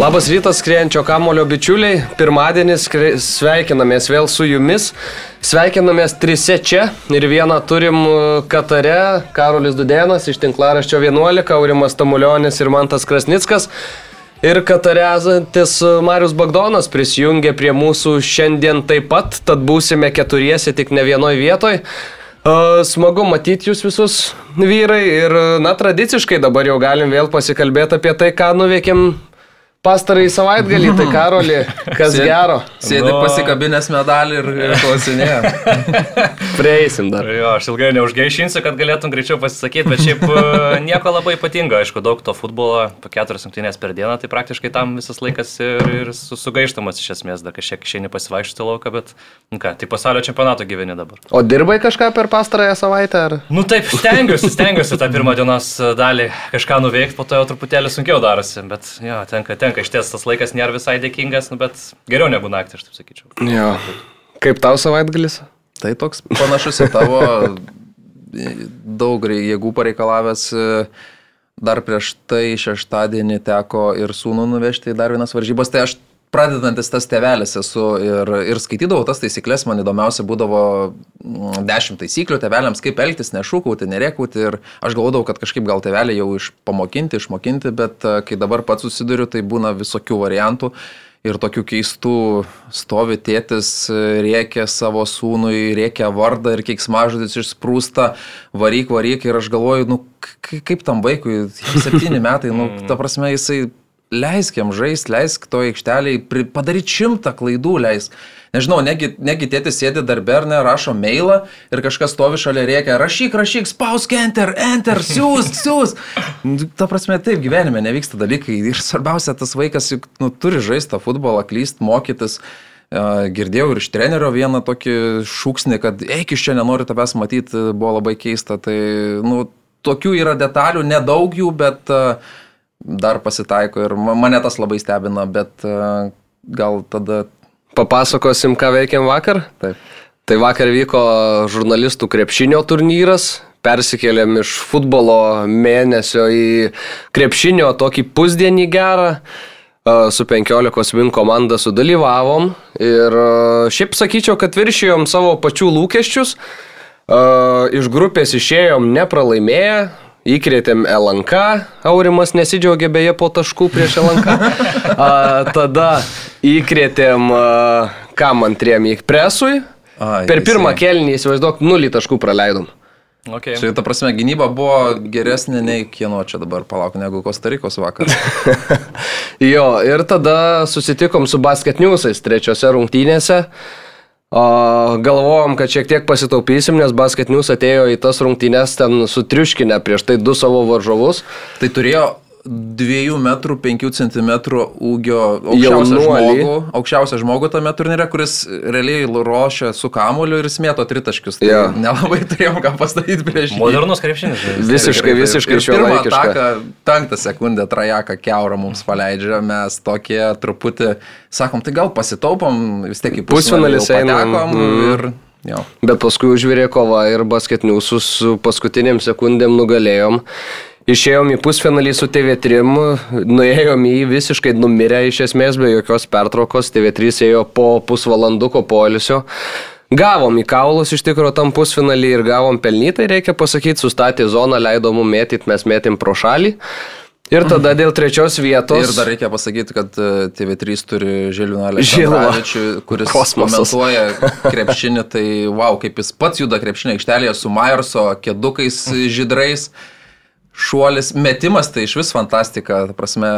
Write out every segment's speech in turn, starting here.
Labas rytas, skrienčio kamulio bičiuliai. Pirmadienis sveikinamės vėl su jumis. Sveikinamės trise čia ir vieną turim uh, Katare. Karolis Dudenas iš tinklaraščio 11, Aurimas Tamulionis ir Mantas Krasnickas. Ir Katare esantis uh, Marius Bagdonas prisijungė prie mūsų šiandien taip pat, tad būsime keturiesi tik ne vienoje vietoje. Smagu matyti jūs visus vyrai ir, na, tradiciškai dabar jau galim vėl pasikalbėti apie tai, ką nuveikėm Pastarai savaitgalį, tai Karoli, kas Sėdi- gero. Sėdi Nu. pasikabinęs medalį ir, klausinėja. Prieisim dar. Jo, aš ilgai neužgaišinsiu, kad galėtum greičiau pasisakyti, bet šiaip e, nieko labai ypatingo, aišku, daug to futbolo, po keturias rungtynės per dieną, tai praktiškai tam visas laikas ir, ir su- sugaištamas iš esmės, dar kažkiek išeini pasivaikščioti lauką, bet, nu ką, tai pasaulio čempionato gyveni dabar. O dirbai kažką per pastarąją savaitę? Ar? Nu taip, stengiuosi, stengiuosi tą pirmą dienos dalį kažką nuveikti, po to jau truputėlį sunkiau darosi, bet jo, tenka, tenka iš ties tas laikas nėra visai dėkingas, nu, bet geriau negu naktį, aš taip sakyčiau. Jo. Kaip tau savaitgalis? Tai toks panašus į tavo daug jėgų pareikalavęs. e, Dar prieš tai šeštadienį teko ir sūnų nuvežti į dar vienas varžybas. Tai aš pradedantis tas tevelis esu ir, ir skaitydavau tas taisyklės, man įdomiausia būdavo mm, dešimt taisyklių teveliams, kaip elgtis, nešūkauti, nerėkauti. Ir aš galvodavau, kad kažkaip gal tevelį jau išpamokinti, išmokinti, bet e, kai dabar pats susiduriu, tai būna visokių variantų. Ir tokių keistų stovi tėtis, rėkia savo sūnui, rėkia vardą ir keiksmažodis išsprūsta, varyk, varyk. Ir aš galvoju, nu kaip tam vaikui, septyni metai, nu, ta prasme, jisai leisk jam žaisti, leisk to aikšteliai, padaryti šimtą klaidų, leisk. Nežinau, negi, negi tėtis sėdi darbę ar ne, rašo mailą ir kažkas stovi šalia rėkia, rašyk, rašyk, spausk enter, enter, siūs, siūs. Nu, Ta prasme, taip gyvenime nevyksta dalykai ir svarbiausia, tas vaikas juk nu, turi žaisti tą futbolą, klyst, mokytis. Girdėjau ir iš trenerio vieną tokį šūksnį, kad eik iš čia nenoriu tavęs matyti, buvo labai keista. Tai, nu, tokių yra detalių, nedaug jų, bet e, dar pasitaiko ir ma- mane tas labai stebina, bet e, gal tada Papasakosim, ką veikėm vakar. taip. Tai vakar vyko žurnalistų krepšinio turnyras. Persikėlėm iš futbolo mėnesio į krepšinio tokį pusdienį gerą. A, Su 15 min komanda sudalyvavom ir a, šiaip sakyčiau, kad viršijom savo pačių lūkesčius. Iš grupės išėjom nepralaimėję, įkrėtėm LNK, Aurimas nesidžiaugė beje po taškų prieš LNK. A, tada įkrėtėm, a, kam antriem į presui. Ai, Per pirmą teisėjai. kelnį, įsivaizduok, nulį taškų praleidom. Okay. Čia, ta prasme, gynyba buvo geresnė nei kieno čia dabar, palauk, negu Kostarikos vakar. jo, ir tada susitikom su basketniusais trečiose rungtynėse. O, galvojom, kad šiek tiek pasitaupysim, nes basketnius atėjo į tas rungtynės ten sutriuškinę prieš tai du savo varžovus. Tai turėjo 2 metrų 5 cm ūgio aukščiausią žmogų, aukščiausią žmogų tame turnyre, kuris realiai ruošia su kamuoliu ir smėto tritaškius. Tai Jo. nelabai turėjom ką pastatyti prieš jį. Modernus krepšinis. žinai. Visiškai, visiškai šiuolaikiška. ataką, penktą sekundę trajaką keurą mums paleidžia, mes tokie truputį, sakom, tai gal pasitaupom, vis tiek į pusfinalį einam, mm. ir jo. Bet paskui užvirė kova ir basketniusus su paskutiniam sekundėm nugalėjom. Išėjom į pusfinalį su TV3, nuėjom į visiškai numirę iš esmės be jokios pertraukos, TV3 ėjo po pusvalanduko polisio. Gavom į kaulus iš tikrųjų tam pusfinalį ir gavom pelnytai, reikia pasakyti, sustatė zoną, leido mum mėtyti, mes mėtėm pro šalį. Ir tada dėl trečios vietos. Ir dar reikia pasakyti, kad e, TV3 turi Žilviną Žilvą. Aleksandrovičių, kuris Kosmosas. komentuoja krepšinį, tai wow, kaip jis pats juda krepšinį aikštelėje su Myerso kėdukais žydrais. Šuolis, metimas tai iš vis fantastika. Ta prasme,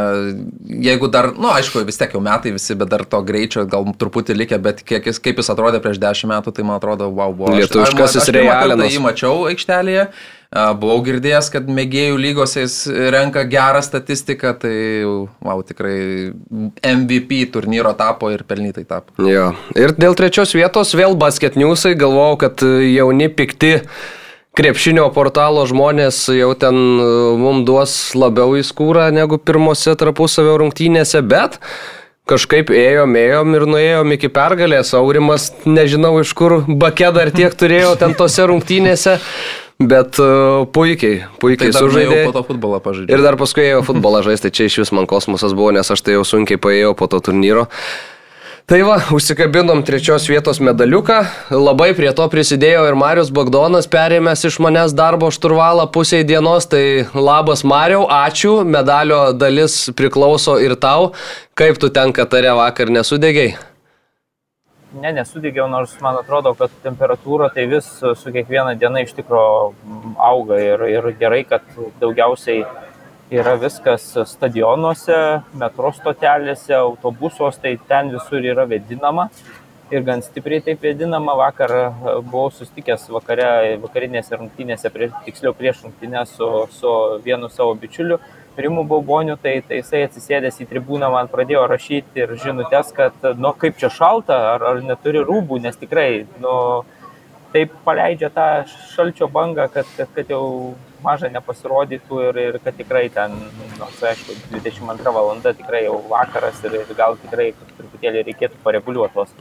jeigu dar, na, nu, aišku, vis tiek jau metai visi, bet dar to greičio gal truputį likę, bet kiek jis, kaip jis atrodė prieš dešimt metų, tai man atrodo, wow, buvo. Lietuviškasis aš- aš Realinas. Jį mačiau aikštelėje, buvau girdėjęs, kad mėgėjų lygose jis renka gerą statistiką, tai, wow, tikrai MVP turnyro tapo ir pelnytai tapo. Jo. Ir dėl trečios vietos vėl basketniusai galvojau, kad e, jauni pikti krepšinio portalo žmonės jau ten mums duos labiau į skūrą negu pirmose tarpusavio rungtynėse, bet kažkaip ėjom, ėjom ir nuėjom iki pergalės. Aurimas, nežinau iš kur, bakė dar tiek turėjo ten tose rungtynėse. Bet uh, puikiai, puikiai Tai sužaidė. nuėjau po to futbolą pažaidžiu. Ir dar paskui ėjo futbolą žaisti, čia iš vis man kosmosas buvo, nes aš tai jau sunkiai paėjau po to turnyro. Tai va, užsikabinom trečios vietos medaliuką, labai prie to prisidėjo ir Marius Bagdonas, perėmęs iš manęs darbo šturvalą pusiai dienos, tai labas Mariau, ačiū, medalio dalis priklauso ir tau, kaip tu ten Katare vakar nesudegiai. Ne, nesudegiau, nors man atrodo, kad temperatūra tai vis su kiekviena diena iš tikro auga ir, ir gerai, kad daugiausiai yra viskas stadionuose, metro stotelėse, autobusuose, tai ten visur yra vedinama ir gan stipriai taip vedinama. Vakar buvau sustikęs vakare, vakarinėse rungtynėse, prie, tiksliau prieš rungtynę su, su vienu savo bičiuliu. Rimu Bauboniu, tai, tai jisai atsisėdęs į tribūną man pradėjo rašyti ir žinutės, kad, nu, kaip čia šalta, ar, ar neturi rūbų, nes tikrai, nu, taip paleidžia tą šalčio bangą, kad, kad, kad jau maža nepasirodytų ir, ir kad tikrai ten, nors aišku, 22 valanda tikrai jau vakaras ir, ir gal tikrai truputėlį reikėtų pareguliuoti tos,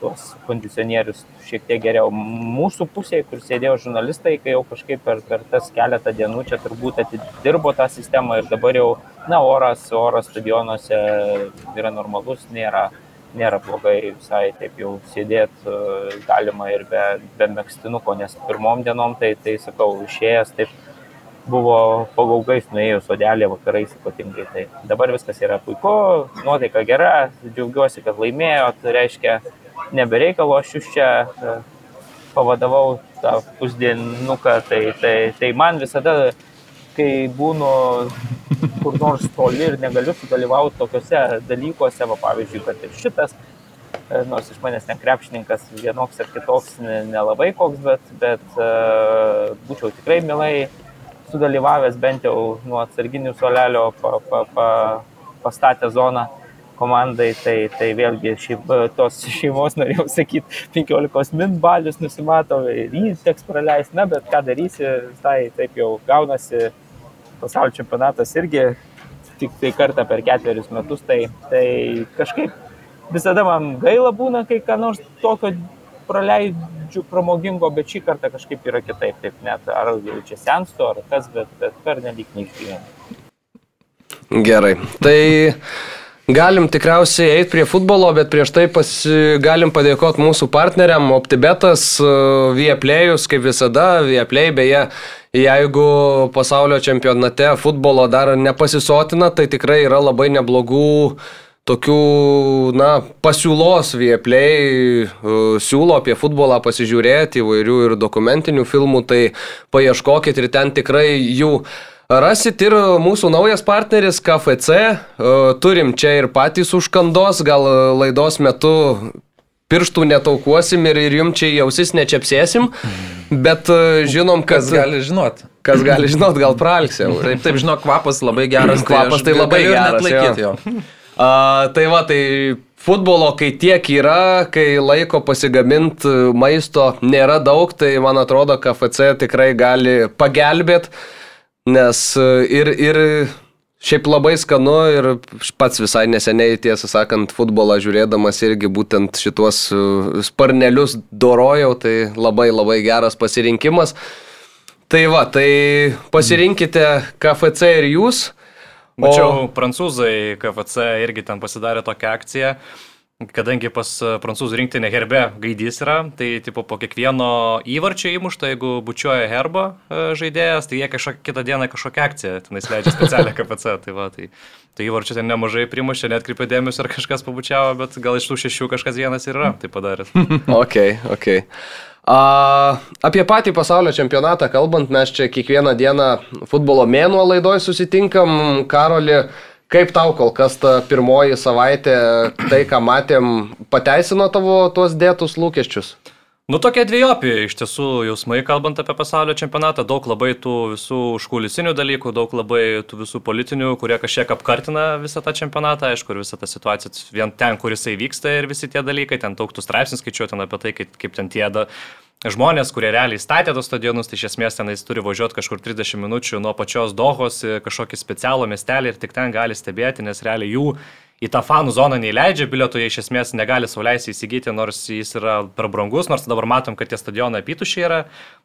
tuos kondicionierius šiek tiek geriau. Mūsų pusėje, kur sėdėjo žurnalistai, kai jau kažkaip per, per tas keletą dienų čia turbūt atidirbo tą sistemą ir dabar jau, na, oras, oras stadionuose yra normalus, nėra, nėra blogai visai taip jau sėdėti galima ir be, be mėgstinuko, nes pirmom dienom tai, tai sakau, išėjęs taip buvo pagaugais nuėjus sodelė vakarais ypatingai. Tai dabar viskas yra puiku, nuotaika gera, džiaugiuosi, kad laimėjo, tai reiškia nebereikalo, aš jūs čia e, pavadavau tą pusdienuką, tai, tai, tai man visada, kai būnu kur nors toli ir negaliu sudalyvauti tokiuose dalykuose, va, pavyzdžiui, kad ir šitas, e, nors iš manęs ten krepšininkas vienoks ar kitoks nelabai koks, bet, bet uh, būčiau tikrai mielai sudalyvavęs bent jau nuo atsarginių solelio pa, pa, pa, pastatę zoną komandai, tai, tai vėlgi šeim, tos šeimos, norėjau sakyti, 15 min balius nusimato ir jį teks praleisti, na, bet ką darysi, tai taip jau gaunasi, pasaulio čempionatas irgi tik tai kartą per ketverius metus, tai, tai kažkaip visada man gaila būna, kai ką nors tokio praleidžiu pramogingo, bet šį kartą kažkaip yra kitaip, taip net ar čia senstu, ar kas, bet, bet per nelik neišgyvenu. Gerai. Tai galim tikriausiai eiti prie futbolo, bet prieš tai pasi, galim padėkoti mūsų partneriam OptiBetas, Vieplėjus, kaip visada, Vieplej beje. Jeigu pasaulio čempionate futbolo dar nepasisotina, tai tikrai yra labai neblogų tokių, na, pasiūlos vieplei, siūlo apie futbolą pasižiūrėti įvairių ir dokumentinių filmų, tai paieškokit ir ten tikrai jų Rasit. Ir mūsų naujas partneris KFC, turim čia ir patys užkandos, gal laidos metu pirštų netaukuosim ir, ir jums čia jausis nečiapsėsim, bet žinom, kad... Kas gali žinot? Kas gali žinot, gal pralksim. Taip, taip, žinok, kvapas labai geras. Kvapas tai, tai labai geras. Atlaikyti jo. A, tai va, tai futbolo, kai tiek yra, kai laiko pasigaminti maisto nėra daug, tai man atrodo, KFC tikrai gali pagelbėti. Nes ir, ir šiaip labai skanu ir pats visai neseniai, tiesą sakant, futbolą žiūrėdamas irgi būtent šituos sparnelius dorojau, tai labai labai geras pasirinkimas. Tai va, tai pasirinkite KFC ir jūs. Mačiau, o... prancūzai KFC irgi ten pasidarė tokią akciją. Kadangi pas prancūzų rinktinė herbe gaidys yra, tai tipo, po kiekvieno įvarčio įmušto, jeigu bučiuoja herbo žaidėjas, tai jie kažkokią kitą dieną kažkokią akciją tenais leidžia specialią KPC. Tai, va, tai, tai įvarčio ten nemažai primušė, net kreipė dėmesio, ar kažkas pabučiavo, bet gal iš tų šešių kažkas vienas ir yra tai padaręs. ok, ok. A, apie patį pasaulio čempionatą kalbant, mes čia kiekvieną dieną futbolo mėnuo laidoje susitinkam, Karoli. Kaip tau kol kas ta pirmoji savaitė, tai ką matėm, pateisino tavo tuos dėtus lūkesčius? Nu, tokie dviejopi iš tiesų jausmai, kalbant apie pasaulio čempionatą, daug labai tų visų užkulisinių dalykų, daug labai tų visų politinių, kurie kažkiek apkartina visą tą čempionatą, aišku, ir visą tą situaciją vien ten, kur jisai vyksta ir visi tie dalykai, ten daug tų straipsnių skaičiuoju ten apie tai, kaip, kaip ten tie da, žmonės, kurie realiai statė tos stadionus, tai iš esmės tenais turi važiuoti kažkur 30 minučių nuo pačios Dohos kažkokį specialų miestelį ir tik ten gali stebėti, nes realiai jų į tą fanų zoną neįleidžia, bilietų jie iš esmės negali sauliaisi įsigyti, nors jis yra per brangus, nors dabar matom, kad tie stadionai apitušiai yra,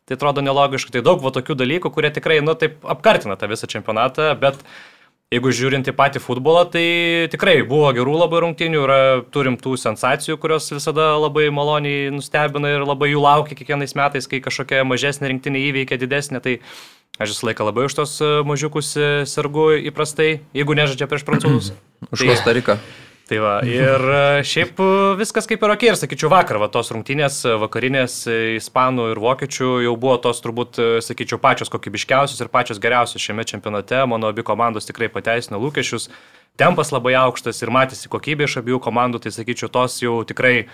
tai atrodo nelogiškai, tai daug va tokių dalykų, kurie tikrai, nu, taip apkartina tą visą čempionatą, bet Jeigu žiūrint į patį futbolą, tai tikrai buvo gerų labai rungtynių, yra, turim tų sensacijų, kurios visada labai maloniai nustebina ir labai jų laukia kiekvienais metais, kai kažkokia mažesnė rinktinė įveikia didesnė. Tai aš visą laiką labai už tos e, mažiukus e, sergu įprastai, jeigu nežaidžia prieš prancūzus. Už Kostariką. Tai, Tai va, ir e, šiaip e, viskas kaip ir ok, ir sakyčiau, vakar va, tos rungtynės e, vakarinės ispanų ir vokiečių jau buvo tos turbūt, sakyčiau, pačios kokybiškiausios ir pačios geriausios šiame čempionate. Mano abi komandos tikrai pateisino lūkesčius. Tempas labai aukštas ir matėsi kokybė iš abiejų komandų, tai sakyčiau, tos jau tikrai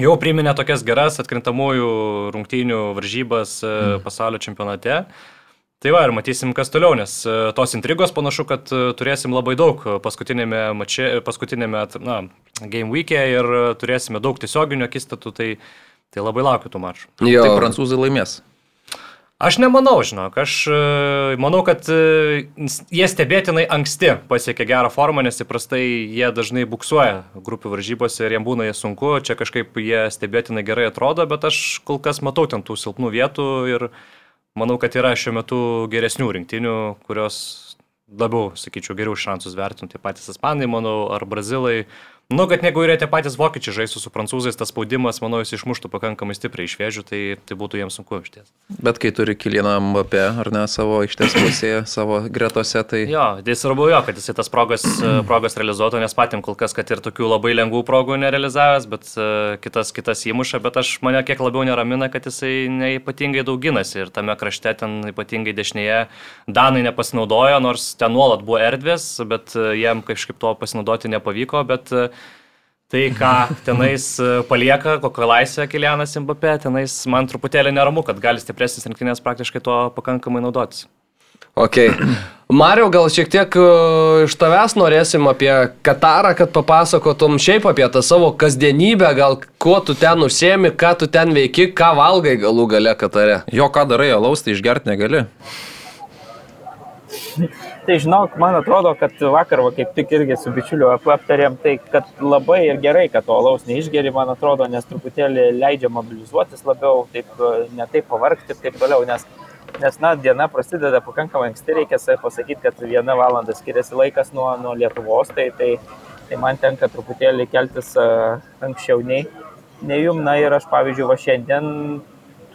jau priminė tokias geras atkrintamųjų rungtynių varžybas mm. pasaulio čempionate. Tai va ir matysim, kas toliau, nes e, tos intrigos panašu, kad e, turėsim labai daug paskutinėme, mače, paskutinėme na, game week'e ir turėsime daug tiesioginių akistatų, tai, tai labai laukiu tų mačų. Jo. Tai prancūzai laimės. Aš nemanau, žinok, aš e, manau, kad jie stebėtinai anksti pasiekė gerą formą, nes įprastai jie dažnai buksuoja grupių varžybose ir jiems būna jie sunku, čia kažkaip jie stebėtinai gerai atrodo, bet aš kol kas matau ten tų silpnų vietų ir manau, kad yra šiuo metu geresnių rinktinių, kurios labiau, sakyčiau, geriau šansus vertinti patys ispanai, manau, ar brazilai, Nu, kad negu yra tie patys vokiečiai žaistų su prancūzais, tas spaudimas, manau, jis išmuštų pakankamai stipriai iš vėžių, tai, tai būtų jiems sunku iš ties. Bet kai turi Kilieną Mbappé, ar ne, savo aikštės pusėje, savo gretose, tai... Jo, tai svarbu jo, kad jisai tas progas, progas realizuotų, nes patėm kol kas, kad ir tokių labai lengvų progų nerealizavęs, bet uh, kitas, kitas įmuša, bet aš mane kiek labiau neramina, kad jisai neipatingai dauginasi ir tame krašte ten ypatingai dešinėje Danai nepasinaudojo, nors ten nuolat buvo erdvės, bet uh, jiem kažkaip to pasinaudoti nepavyko, bet uh, Tai ką tenais e, palieka, kokią laisvę Kilianas Mbappé, tenais man truputėlį neramu, kad gali stipresnis rinktinės praktiškai tuo pakankamai naudotis. Ok. Mario, gal šiek tiek e, iš tavęs norėsim apie Katarą, kad papasakotum šiaip apie tą savo kasdienybę, gal kuo tu ten užsiemi, ką tu ten veiki, ką valgai galų gale Katare. Jo, ką darai, alaus tai išgerti negali. Tai žinok, man atrodo, kad vakar, va, kaip tik irgi su bičiuliu aptarėm, tai kad labai ir gerai, kad to alaus neišgeri, man atrodo, nes truputėlį leidžia mobilizuotis labiau, taip, ne taip pavargti ir taip toliau, nes, nes, na, diena prasideda pakankamai anksti, reikia pasakyti, kad viena valanda skiriasi laikas nuo, nuo Lietuvos, tai, tai, tai man tenka truputėlį keltis uh, anksčiau nei, nei jum, na ir aš, pavyzdžiui, va šiandien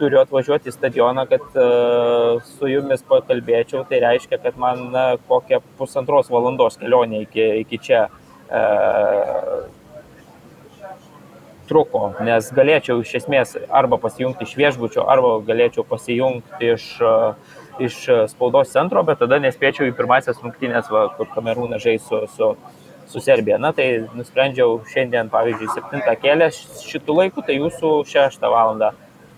turiu atvažiuoti į stadioną, kad uh, su jumis pakalbėčiau, tai reiškia, kad man na, kokią pusantros valandos kelionė iki, iki čia uh, truko, nes galėčiau iš esmės arba pasijungti iš viešbučio, arba galėčiau pasijungti iš, uh, iš spaudos centro, bet tada nespėčiau į pirmasias rungtynės, va, kur kamerūna žais su, su, su Serbija. Na tai nusprendžiau šiandien, pavyzdžiui, 7 kėlę šitų laikų, tai jūsų 6 valandą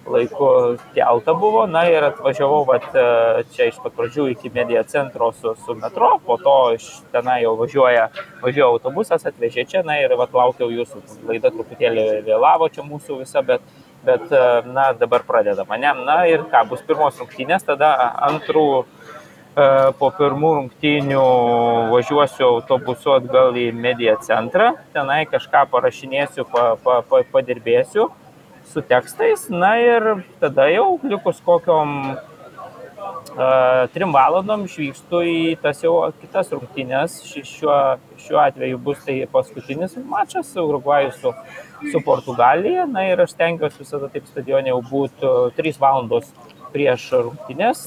laiku keltą buvo, na ir atvažiavau vat, e, čia iš pat pradžių iki medija centro su, su metro, po to iš tenai jau važiuoja, važiuoja autobusas, atvežė čia, na ir vat, laukiau jūsų, laida truputėlį vėlavo čia mūsų visa, bet, bet e, na dabar pradeda mane, na ir ką, bus pirmos rungtynės, tada antrų e, po pirmų rungtynių važiuosiu autobusu atgal į mediją centrą, tenai kažką parašinėsiu, pa, pa, pa, padirbėsiu su tekstais, na ir tada jau likus kokiom uh, trim valandom išvykstu į tas jau kitas rungtynės. Šiuo, šiuo atveju bus tai paskutinis mačas Urugvajus su, su Portugalija. Na ir aš stengiuosi visada taip stadionė jau būti 3 valandos prieš rungtynės.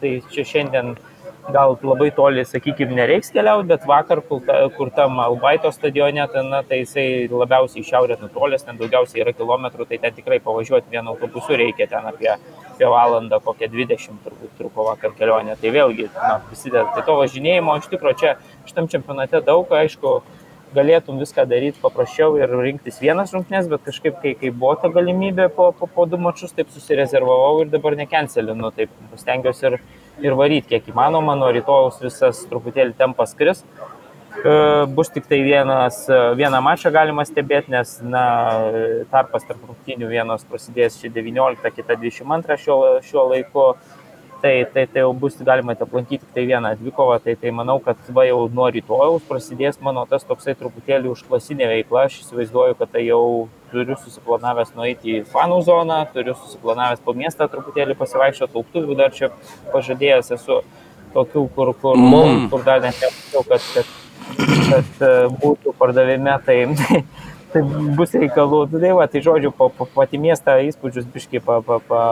Tai čia šiandien uh, gal labai toli, sakykime, nereiks keliauti, bet vakar, kur, ta, kur tam Albaito stadione, ten, na, tai jisai labiausiai į šiaurę nutolęs, ten daugiausiai yra kilometrų, tai ten tikrai pavažiuoti vienu autobusu reikia ten apie, apie valandą, kokią 20 turbūt truko vakar kelionė. Tai vėlgi, na, prisideda. Tai to važinėjimo iš tikrųjų čia šitam čempionate daug, aišku, galėtum viską daryti paprasčiau ir rinktis vienas rungtynės, bet kažkaip, kai, kai buvo ta galimybė po, po, po du mačius, taip susirezervavau ir dabar nekencelinu, taip stengiuosi ir ir varyti kiek įmanoma, nuo rytojus visas truputėlį tempas kris. bus tik tai vienas, vieną mačą galima stebėti, nes na, tarpas tarp rungtynių vienos prasidės šį 19, kita 22 šiuo, šiuo laiku tai, tai, tai jau bus galima aplankyti tai vieną dvikovą, tai, tai manau, kad va jau nuo rytojaus prasidės mano tas toksai truputėlį užklasinė veikla, aš įsivaizduoju, kad tai jau turiu susiplanavęs nueiti į fanų zoną, turiu susiplanavęs po miestą truputėlį pasivaikščioti, lauktuvių dar čia pažadėjęs esu tokių, kur, kur, Mum. kur dar net nematau, kad, kad, kad būtų pardavime, tai, tai bus reikalų. Nu, Tai va, tai žodžiu, po, po pati miestą įspūdžius biškai pa, pa, pa,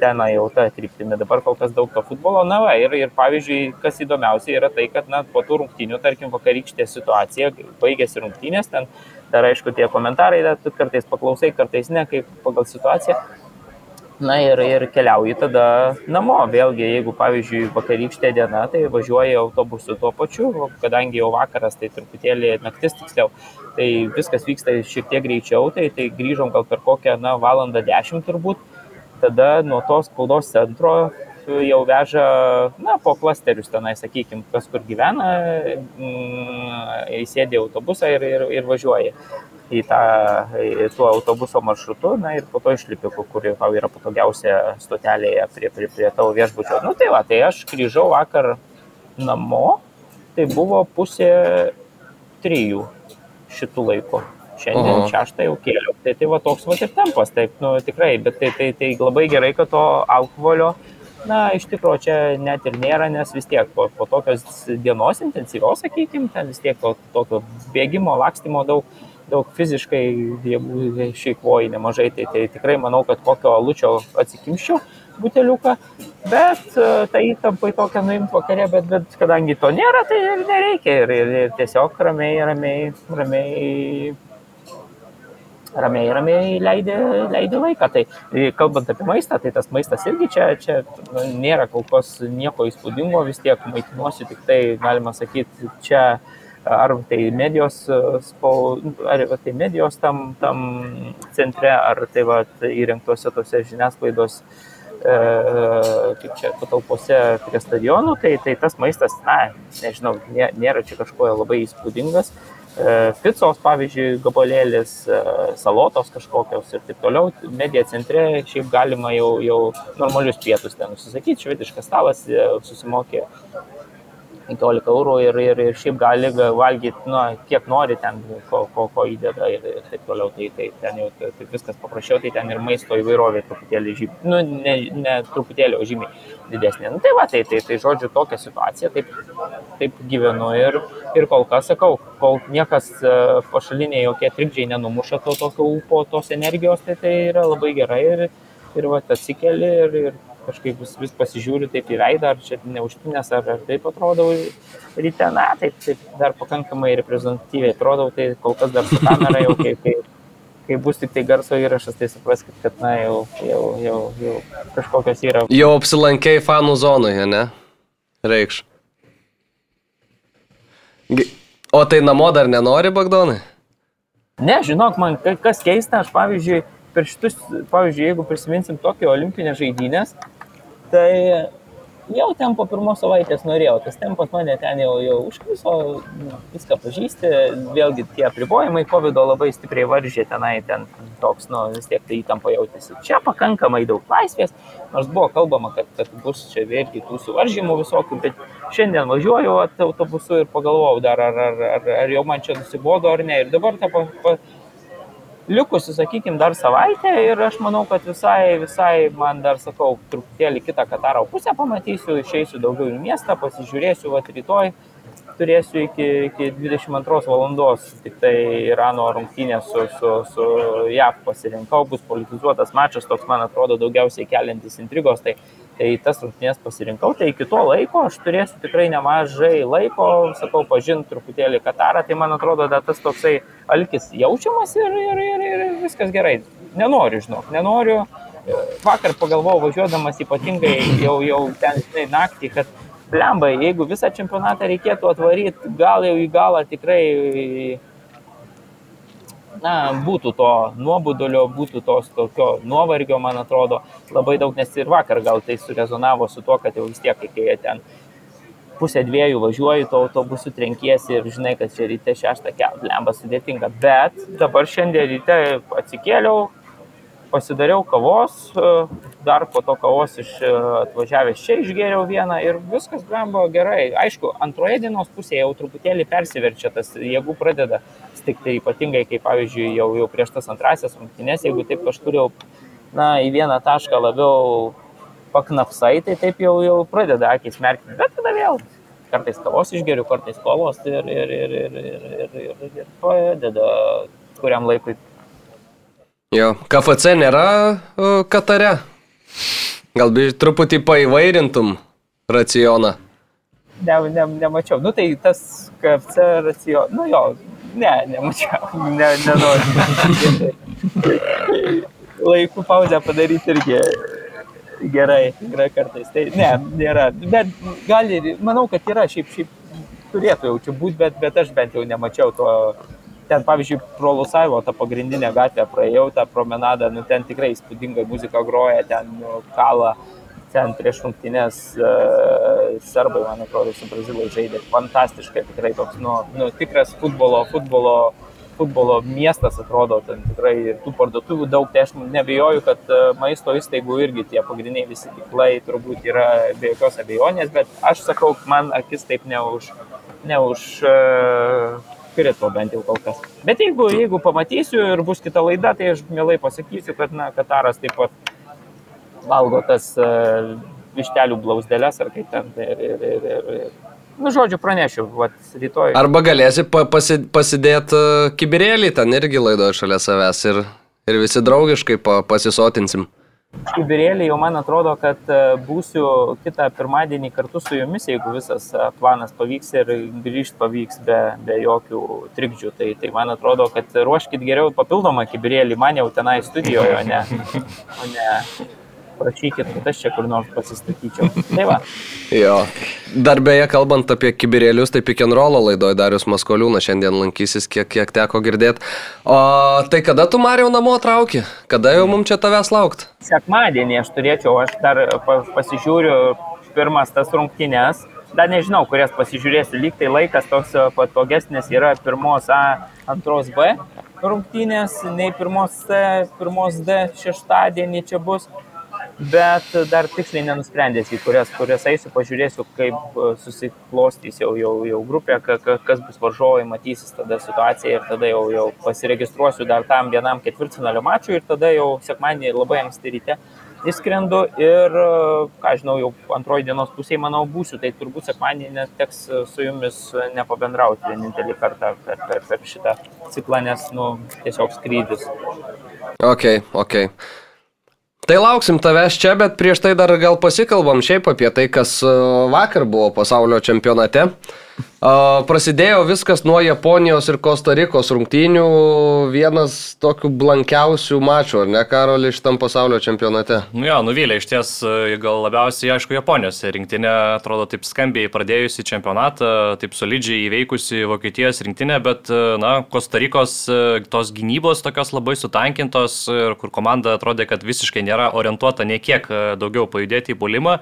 ten jau tą kryptimį. Dabar kol kas daug to futbolo. Na, va, ir, ir pavyzdžiui, kas įdomiausia yra tai, kad na, po tų rungtynių, tarkim, vakarykštė situacija, baigėsi rungtynės, ten dar aišku tie komentarai, dar tu kartais paklausai, kartais ne, kaip pagal situaciją. Na ir, ir keliauji tada namo. Vėlgi, jeigu, pavyzdžiui, vakarykštė diena, tai važiuoji autobusu tuo pačiu, kadangi jau vakaras, tai truputėlį naktis tiksliau, tai viskas vyksta šiek tiek greičiau, tai, tai grįžom gal per kokią, na, valandą dešimt turbūt. Tada nuo tos spaudos centro jau veža, na, po klasterius tenai, sakykime, kas kur gyvena, mm, įsėdė į autobusą ir, ir, ir važiuoja į tą į tuo autobuso maršrutu, na ir po to išlipi, kur tau yra patogiausia stotelėje prie, prie, prie tavo viešbučio. Nu tai va, tai aš grįžau vakar namo, tai buvo pusė trijų šitų laikų. Šiandien Aha. šeštą jau kėliau. Tai tai va toks va ir tempas, taip, nu tikrai, bet tai, tai, tai labai gerai, kad to alkoholio, na, iš tikrųjų čia net ir nėra, nes vis tiek po, po tokios dienos intensyvios, sakykime, ten vis tiek to, tokio bėgimo, lakstymo daug, daug fiziškai jėgų išeikvoji nemažai, tai, tai tikrai manau, kad kokio alučio atsikimščiau buteliuką, bet e, tai įtampa į tokią nuimti vakarė, bet, bet kadangi to nėra, tai ir nereikia ir, ir, ir tiesiog ramiai, ramiai, ramiai ramiai, ramiai leidė, leidė laiką. Tai e, kalbant apie maistą, tai tas maistas irgi čia, čia nu, nėra kol kas nieko įspūdingo, vis tiek maitinuosi, tik tai galima sakyti, čia ar tai medijos, e, ar tai medijos tam, tam centre, ar tai va, įrengtose tose žiniasklaidos e, kaip čia patalpose prie stadionų, tai, tai tas maistas, na, nežinau, nė- nėra čia kažko labai įspūdingas. E, Picos, pavyzdžiui, gabalėlis, e, salotos kažkokios ir taip toliau. Medija centre šiaip galima jau, jau normalius pietus ten užsisakyti, švediškas stalas e, susimokė 15 eurų ir, ir, ir šiaip gali ga- valgyti, na, kiek nori ten, ko, ko, ko įdeda ir, ir taip toliau. Tai, tai ten jau tai, tai viskas paprasčiau, tai ten ir maisto įvairovė truputėlį žymiai, nu, ne, ne truputėlį, o žymiai didesnė. Nu, tai va, tai, tai, tai žodžiu, tokia situacija, taip, taip gyvenu ir, ir kol kas sakau, kol niekas e, pašaliniai jokie trikdžiai nenumuša to tokio ūpo, tos energijos, tai tai yra labai gerai ir, ir va, atsikeli ir, ir kažkaip vis, vis pasižiūriu taip į veidą, ar čia neužtinės, ar, ar taip atrodau ryte, na, taip, taip dar pakankamai reprezentatyviai atrodau, tai kol kas dar su kamera jau, kai, kai, kai bus tik tai garso įrašas, tai supraskit, kad, na, jau, jau, jau, jau kažkokios yra Jau apsilankėjai fanų zonoje, ne? Reikš. O tai namo dar nenori, Bagdonai? Ne, žinok, man ka- kas keista, aš pavyzdžiui, per šitus, pavyzdžiui, jeigu prisiminsim Tokijo olimpinės žaidynės, tai jau ten po pirmos savaitės norėjau, tas tempas mane ten jau, jau užkviso, nu, viską pažįsti, vėlgi tie apribojimai COVID labai stipriai varžė tenai, ten toks, nu, vis tiek tai įtampa jautėsi. Čia pakankamai daug laisvės, nors buvo kalbama, kad, kad bus čia vėlgi tų suvaržymų visokių, bet šiandien važiuoju autobusu ir pagalvojau dar, ar, ar, ar, ar jau man čia nusibodo ar ne. Ir dabar ta pa, pa, likusi, sakykime, dar savaitę ir aš manau, kad visai, visai man dar, sakau, truputėlį kitą Kataro pusę pamatysiu, išeisiu daugiau į miestą, pasižiūrėsiu, va rytoj turėsiu iki, iki 22 valandos, tik tai Irano rungtynė su, su, su JAV pasirinkau, bus politizuotas mačas, toks man atrodo daugiausiai keliantis intrigos, tai, tai tas rungtynės pasirinkau, tai iki to laiko aš turėsiu tikrai nemažai laiko, sakau, pažinti truputėlį Katarą, tai man atrodo, dar tas toksai alkis jaučiamas ir, ir, ir, ir viskas gerai. Nenoriu, žinok, nenoriu. Vakar pagalvojau, važiuodamas ypatingai jau, jau ten, žinai, naktį, kad blembai, jeigu visą čempionatą reikėtų atvaryti, gal jau į galą tikrai na, būtų to nuobodulio, būtų tos tokio nuovargio, man atrodo, labai daug, nes ir vakar gal tai surezonavo su tuo, kad jau vis tiek, kai jie ten pusę dviejų važiuoji, to autobusu trenkiesi ir žinai, kad čia ryte šeštą kelt, lemba sudėtinga. Bet dabar šiandien ryte atsikėliau, pasidariau kavos, e, dar po to kavos iš e, atvažiavęs čia išgėriau vieną ir viskas buvo gerai. Aišku, antroje dienos pusėje jau truputėlį persiverčia tas jėgų pradeda stikti, ypatingai kaip pavyzdžiui jau, jau prieš tas antrasias rungtynės, jeigu taip kažkur jau na, į vieną tašką labiau paknapsai, tai taip jau, jau pradeda akis merkti, bet tada vėl kartais kavos išgeriu, kartais kolos ir, ir, ir, ir, ir, ir, ir, ir padeda kuriam laikui Jo, KFC nėra uh, Katare. Gal truputį paįvairintum racioną. Ne, ne, nemačiau. Nu tai tas KFC racionas. Nu jo, ne, nemačiau. Ne, nenoriu. Laikų pauzę padaryti irgi gerai, yra kartais. Tai ne, nėra. Bet gali, manau, kad yra, šiaip, šiaip turėtų jau čia būti, bet, bet aš bent jau nemačiau to ten, pavyzdžiui, pro Lusaivo tą pagrindinę gatvę praėjau, tą promenadą, nu, ten tikrai įspūdinga muzika groja, ten nu, kalą, ten prieš rungtynės uh, serbai, man atrodo, su brazilai žaidė. Fantastiškai, tikrai toks, nu, nu tikras futbolo, futbolo, futbolo miestas atrodo, ten tikrai ir tų parduotuvių daug, tai aš nebejoju, kad uh, maisto įstaigų irgi tie pagrindiniai visi tiklai turbūt yra be jokios abejonės, bet aš sakau, man akis taip neuž, neuž uh, krito bent jau kol kas. Bet jeigu, jeigu pamatysiu ir bus kita laida, tai aš mielai pasakysiu, kad na, Kataras taip pat valgo tas uh, vištelių blausdelės ar kaip ten. Ir, ir, ir, ir, nu, žodžiu, pranešiu, vat, rytoj. Arba galėsi pa, pasi, pasidėti uh, kibirėlį ten irgi laidoje šalia savęs ir, ir visi draugiškai pa, pasisotinsim. Kibirėlį jau man atrodo, kad e, būsiu kitą pirmadienį kartu su jumis, jeigu visas e, planas pavyks ir grįžti pavyks be, be jokių trikdžių. Tai, tai man atrodo, kad ruoškit geriau papildomą kibirėlį, man jau tenai studijoje, o ne, o ne prašykit, kad aš čia kur nors pasistatyčiau. Tai va. Jo. Dar beje, kalbant apie kibirėlius, tai Pikenrolo laidoje Darius Maskoliūnas šiandien lankysis, kiek, kiek teko girdėti. O tai kada tu Marijau namo trauki? Kada jau mums čia tavęs laukti? Sekmadienį aš turėčiau, aš dar pasižiūriu pirmas tas rungtynės. Dar nežinau, kurias pasižiūrėsiu, lyg tai laikas toks patogesnis yra pirmos A, antros B rungtynės, nei pirmos C, pirmos D šeštadienį čia bus bet dar tiksliai nenusprendęs, į kurias, kurias eisiu, pažiūrėsiu, kaip e, susiklostys jau, jau, jau grupė, kas bus varžovai, matysis tada situacija ir tada jau, jau pasiregistruosiu dar tam vienam ketvirtfinalio mačiui ir tada jau sekmadienį labai anksti ryte įskrendu ir, e, ką žinau, jau antroji dienos pusėje, manau, būsiu, tai turbūt sekmadienį neteks su jumis nepabendrauti vienintelį kartą per, per, per šitą ciklą, nes, nu, tiesiog skrydis. Ok, ok. Tai lauksim tavęs čia, bet prieš tai dar gal pasikalbam šiaip apie tai, kas e, vakar buvo pasaulio čempionate. Prasidėjo viskas nuo Japonijos ir Kostarikos rungtynių, vienas tokių blankiausių mačų, ar ne, Karoli, šitam pasaulio čempionate? Nu jo, nuvylė iš ties, e, gal labiausiai, aišku, Japonijos rinktinė atrodo taip skambiai pradėjusi čempionatą, taip solidžiai įveikusi Vokietijos rinktinę, bet, e, na, Kostarikos e, tos gynybos tokios labai sutankintos kur komanda atrodė, kad visiškai nėra orientuota niekiek daugiau pajudėti į puolimą.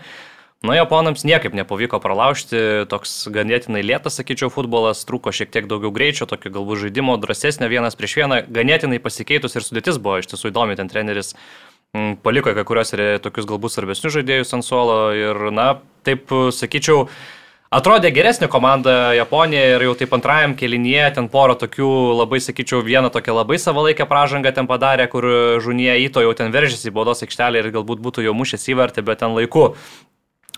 Nu, japonams niekaip nepavyko pralaužti, toks ganėtinai lėtas, sakyčiau, futbolas, trūko šiek tiek daugiau greičio, tokio galbūt žaidimo, drąsesnio vienas prieš vieną, ganėtinai pasikeitus ir sudėtis buvo, iš tiesų įdomi, ten treneris m, paliko kai kurios ir tokius galbūt svarbesnius žaidėjus ant suolo ir, na, taip, sakyčiau, Atrodė geresnė komanda Japonija ir jau taip antrajam kelinyje ten poro tokių labai, sakyčiau, vieną tokią labai savalaikę pražangą ten padarė, kur žunie įto jau ten veržėsi į baudos aikštelę ir galbūt būtų jau mušęs įvartį, bet ten laiku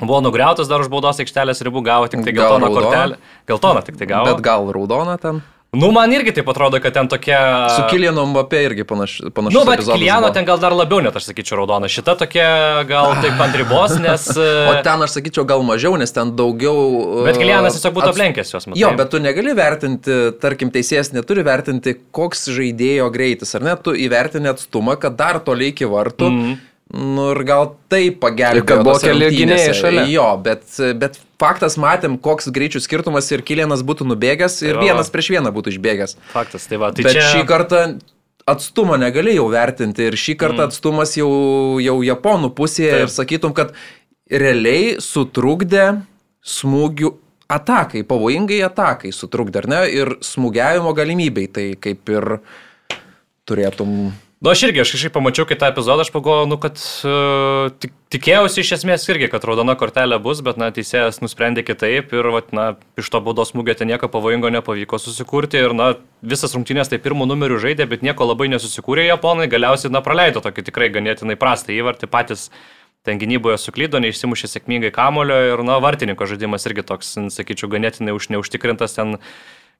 Buvo nugriautas dar už baudos aikštelės ribų, gavo tik tai geltoną kortelę. Geltoną tik tai gavo. Bet gal raudoną ten? Nu, man irgi taip atrodo, kad ten tokia... Su Kilianu Mbappé irgi panaš, panašus. Nu, bet Kiliano ten gal dar labiau, net aš sakyčiau, raudona. Šita tokia gal taip ant ribos, nes... o ten aš sakyčiau gal mažiau, nes ten daugiau... Bet Kilianas tiesiog būtų ats... aplenkęs juos, matai. Jo, bet tu negali vertinti, tarkim, teisėjas neturi vertinti, koks žaidėjo greitis, ar ne? Tu įvertini atstumą, kad dar toliai iki vartų. Mm -hmm Nu ir gal tai pagelbėjo. Kad buvo keli gynėjai šalia. Jo, bet, bet faktas matėm, koks greičių skirtumas ir Kilienas būtų nubėgęs ir jo. vienas prieš vieną būtų išbėgęs. Faktas, tai va. Tai bet čia... šį kartą atstumą negalėjau vertinti ir šį kartą mm. atstumas jau, jau Japonų pusėje Taip. ir sakytum, kad realiai sutrukdė smūgių atakai, pavojingai atakai sutrukdė, ar ne, ir smūgiavimo galimybei, tai kaip ir turėtum nu, aš irgi, aš kažkaip pamačiau kitą epizodą, aš pagalvojau, nu, kad uh, tik, tikėjausi iš esmės irgi, kad raudona kortelė bus, bet, na, teisėjas nusprendė kitaip ir, vat, na, iš to baudos smūgio ten nieko pavojingo nepavyko susikurti ir, na, visas rungtynės tai pirmų numerių žaidė, bet nieko labai nesusikūrė japonai, galiausiai, na, praleido tokį tikrai ganėtinai prastą įvartį patys. Ten gynyboje suklydo, neišsimušė sėkmingai kamulio ir, na, vartininko žaidimas irgi toks, sakyčiau, ganėtinai už neužtikrintas ten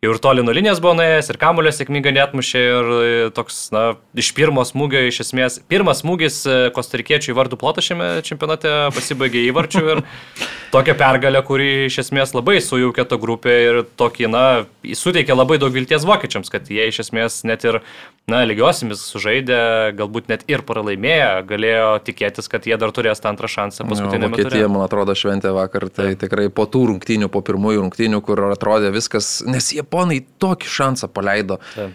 jau ir toli nuo linijos buvo nuėjęs, ir kamulio sėkmingai netmušė, ir e, toks, na, iš pirmo smūgio iš esmės, pirmas smūgis e, kostarikiečių į vardų plotą šiame čempionate pasibaigė įvarčių ir tokia pergalė, kuri iš esmės labai sujaukė tą grupę ir tokį, na, suteikė labai daug vilties vokiečiams, kad jie iš esmės net ir na, lygiosiamis sužaidė, galbūt net ir pralaimėję, galėjo tikėtis, kad jie dar turės tą antrą šansą paskutinį metą. Vokietija, man atrodo, šventė vakar, tai Taip. tikrai po tų rungtynių, po pirmųjų rungtynių, kur atrodė viskas, nes japonai tokį šansą paleido. Taip.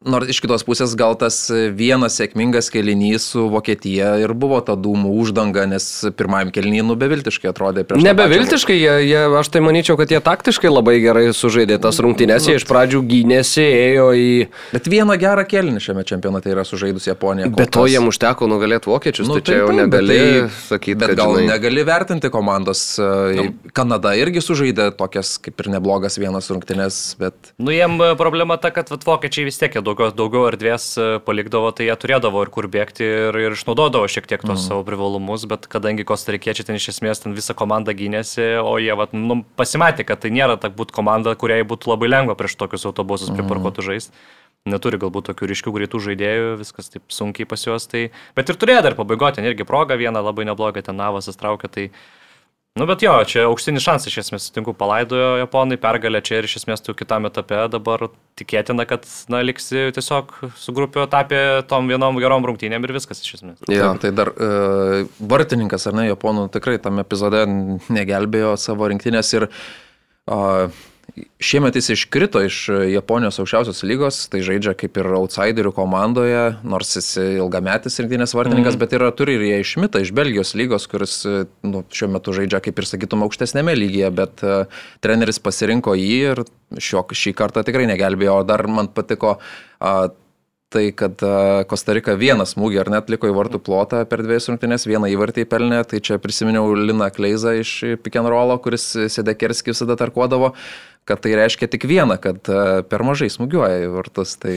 Nors iš kitos pusės gal tas vienas sėkmingas kelinys su Vokietija ir buvo ta dūmų uždanga, nes pirmajam kelinį nu beviltiškai atrodė prieš. Nebeviltiškai, jie, jie, aš tai manyčiau, kad jie taktiškai labai gerai sužaidė tas rungtynės, jie iš pradžių gynėsi, ėjo į... Bet vieną gerą kelinį šiame čempionate yra sužaidus Japonija. Bet to jiems užteko nugalėti vokiečius, nu, tai čia jau negali tai, sakyti. Bet kad, gal žinai... negali vertinti komandos. No. Kanada irgi sužaidė tokias kaip ir neblogas vienas rungtynės, bet... Nu, jiem problema ta, kad vat, vokiečiai vis tiek jie daugiau, daugiau erdvės e, palikdavo, tai jie turėdavo ir kur bėgti ir, ir išnaudodavo šiek tiek tos mm. savo privalumus, bet kadangi kostarikiečiai ten iš esmės ten visą komandą gynėsi, o jie vat, nu, pasimatė, kad tai nėra ta būt komanda, kuriai būtų labai lengva prieš tokius autobusus mm. priparkuotų žaisti. Neturi galbūt tokių ryškių greitų žaidėjų, viskas taip sunkiai pas juos. Tai... Bet ir turėjo dar pabaigoje, ten irgi progą vieną labai neblogą, ten Navas įstraukė. Tai Nu, bet jo, čia auksinis šansas, iš esmės, sutinku, palaidojo japonai, pergalė čia ir iš esmės tu kitame etape dabar tikėtina, kad, na, liksi tiesiog su grupiu etapė tom vienom gerom rungtynėm ir viskas iš esmės. Ja, tai dar uh, vartininkas, ar ne, japonų tikrai tam epizode negelbėjo savo rinktinės ir uh, Šiemet jis iškrito iš Japonijos aukščiausios lygos, tai žaidžia kaip ir outsiderių komandoje, nors jis ilgametis rinktinės vartininkas, mm. bet yra, turi ir jie išmitą iš Belgijos lygos, kuris nu, šiuo metu žaidžia kaip ir sakytum aukštesnėme lygyje, bet uh, treneris pasirinko jį ir šio, šį kartą tikrai negelbėjo, o dar man patiko uh, tai, kad Kostarika vieną smūgį ar net liko į vartų plotą per dviejas rungtynės, vieną įvartį pelnė, tai čia prisiminiau Lina Kleizą iš Pikenrolo, kuris Sedekerskį visada tarkuodavo kad tai reiškia tik vieną, kad e, per mažai smūgiuoja į vartus, tai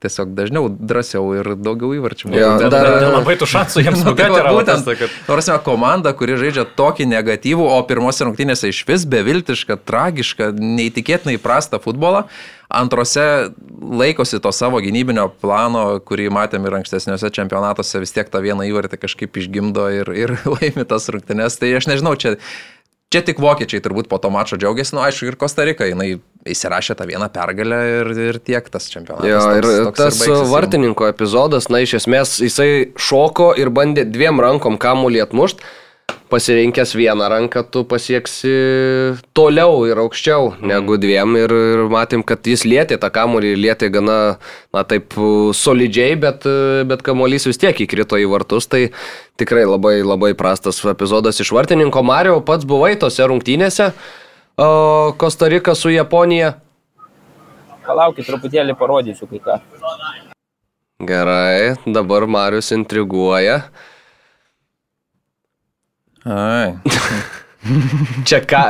tiesiog dažniau, drąsiau ir daugiau įvarčių. Ja, dar, dar, labai tų šansų jiems smūgiuoti yra būtent. Kad... Nors komanda, kuri žaidžia tokį negatyvų, o pirmose rungtynėse iš vis beviltišką, tragišką, neįtikėtinai prastą futbolą, antrose laikosi to savo gynybinio plano, kurį matėm ir ankstesniuose čempionatuose, vis tiek tą vieną įvartį kažkaip išgimdo ir, ir laimi tas rungtynės. Tai aš nežinau, čia Čia tik vokiečiai turbūt po to mačo džiaugiasi, nu aišku, ir Kostarika, jinai įsirašė tą vieną pergalę ir, ir tiek tas čempionatas. Jo, ir toks, tas ir vartininko epizodas, na iš esmės jisai šoko ir bandė dviem rankom kamuolį atmušti pasirinkęs vieną ranką, tu pasieksi toliau ir aukščiau mm. negu dviem. Ir, ir matėm, kad jis lietė tą kamuolį, lietė gana, na taip, solidžiai, bet, bet kamuolys vis tiek įkrito į vartus. Tai tikrai labai, labai prastas epizodas iš vartininko. Mario, pats buvai tose rungtynėse. Kostarika su Japonija. Palaukit, truputėlį parodysiu kai ką. Gerai, dabar Marius intriguoja. Ai. Čia ką?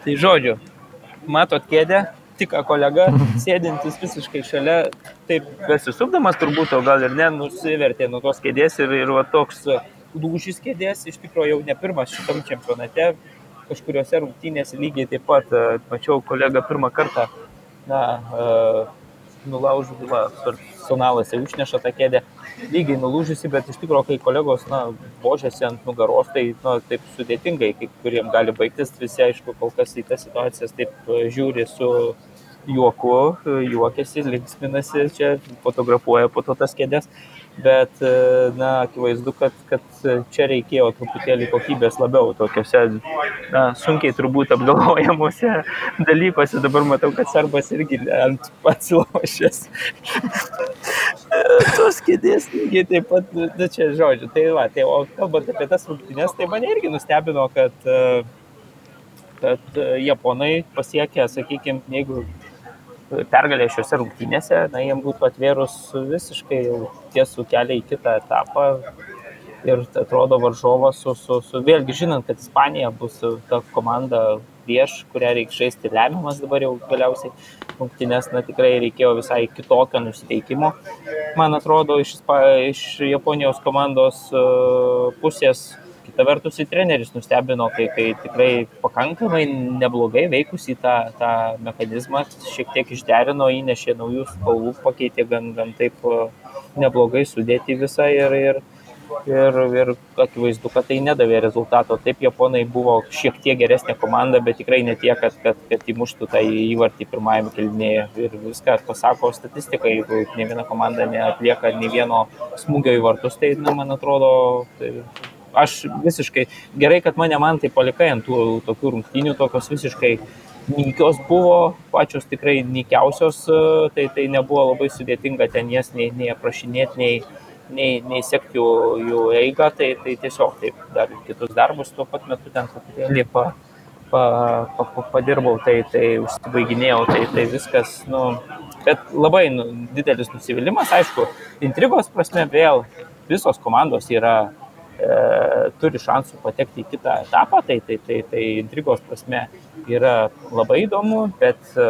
tai žodžiu, matot kėdę, tik kolega, sėdintis visiškai šalia, taip besisupdamas turbūt, o gal ir ne, nusivertė nuo tos kėdės ir, ir va toks lūžis kėdės, iš tikrųjų jau ne pirmas šitam čempionate, kažkuriuose rungtynėse lygiai taip pat mačiau kolegą pirmą kartą, na, nulaužu, va, personalas jau išneša tą kėdę, lygiai nulūžusi, bet iš tikrųjų, kai kolegos, na, božėsi ant nugaros, tai, na, taip sudėtingai, kai kuriem gali baigtis, visi, aišku, kol kas į tas situacijas taip e, žiūri su juoku, e, juokiasi, linksminasi, čia fotografuoja po to tas kėdės. Bet, e, na, akivaizdu, kad, kad čia reikėjo truputėlį kokybės labiau tokiuose, na, sunkiai turbūt apgalvojamuose dalykuose. Dabar matau, kad Serbas irgi ant pats lošės. Tos kėdės lygiai taip pat, na, čia žodžiu. Tai va, tai o kalbant apie tas rungtynės, tai mane irgi nustebino, kad, kad japonai pasiekė, sakykime, jeigu pergalė šiuose rungtynėse, na, jiems būtų atvėrus visiškai tiesų kelią į kitą etapą. Ir atrodo varžovas su, su, su, vėlgi žinant, kad Ispanija bus ta komanda prieš, kurią reikia žaisti lemiamas dabar jau galiausiai rungtynės, na tikrai reikėjo visai kitokio nusiteikimo. Man atrodo, iš, iš Japonijos komandos pusės Kita vertus, į treneris nustebino, kai, kai tikrai pakankamai neblogai veikusi tą, tą mechanizmą, šiek tiek išderino, įnešė naujų spalvų, pakeitė gan, gan taip neblogai sudėti visą ir, ir, ir, ir akivaizdu, kad tai nedavė rezultato. Taip, japonai buvo šiek tiek geresnė komanda, bet tikrai ne tiek, kad, kad, kad įmuštų tą įvartį pirmajame kelnėje. Ir viską pasako statistika, jeigu ne viena komanda neatlieka nei vieno smūgio į vartus, tai, na, man atrodo, tai aš visiškai gerai, kad mane man tai palikai ant tų tokių rungtynių, tokios visiškai nykios buvo, pačios tikrai nykiausios, tai tai nebuvo labai sudėtinga ten jas nei, nei aprašinėti, nei, nei, nei sekti jų, jų eigą, tai, tai tiesiog taip dar kitus darbus tuo pat metu ten truputėlį pa, pa, pa, pa, padirbau, tai, tai užsibaiginėjau, tai, tai viskas, nu, bet labai nu, didelis nusivylimas, aišku, intrigos prasme vėl visos komandos yra turi šansų patekti į kitą etapą, tai, tai, tai, tai intrigos prasme yra labai įdomu, bet e,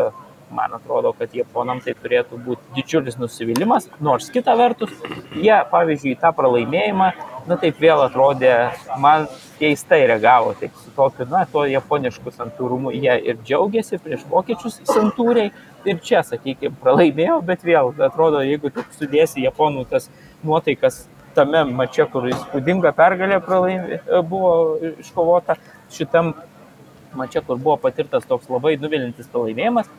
man atrodo, kad japonam tai turėtų būti didžiulis nusivylimas, nors kita vertus, jie, pavyzdžiui, tą pralaimėjimą, na taip vėl atrodė, man keistai reagavo, taip su tokiu, na, to japonišku santūrumu, jie ir džiaugiasi prieš vokiečius santūriai, ir čia, sakykime, pralaimėjo, bet vėl atrodo, jeigu tu sudėsi japonų tas nuotaikas tame mače, kur įspūdinga pergalė pralaimė, buvo iškovota, šitam mače, kur buvo patirtas toks labai nuvilintis pralaimėjimas,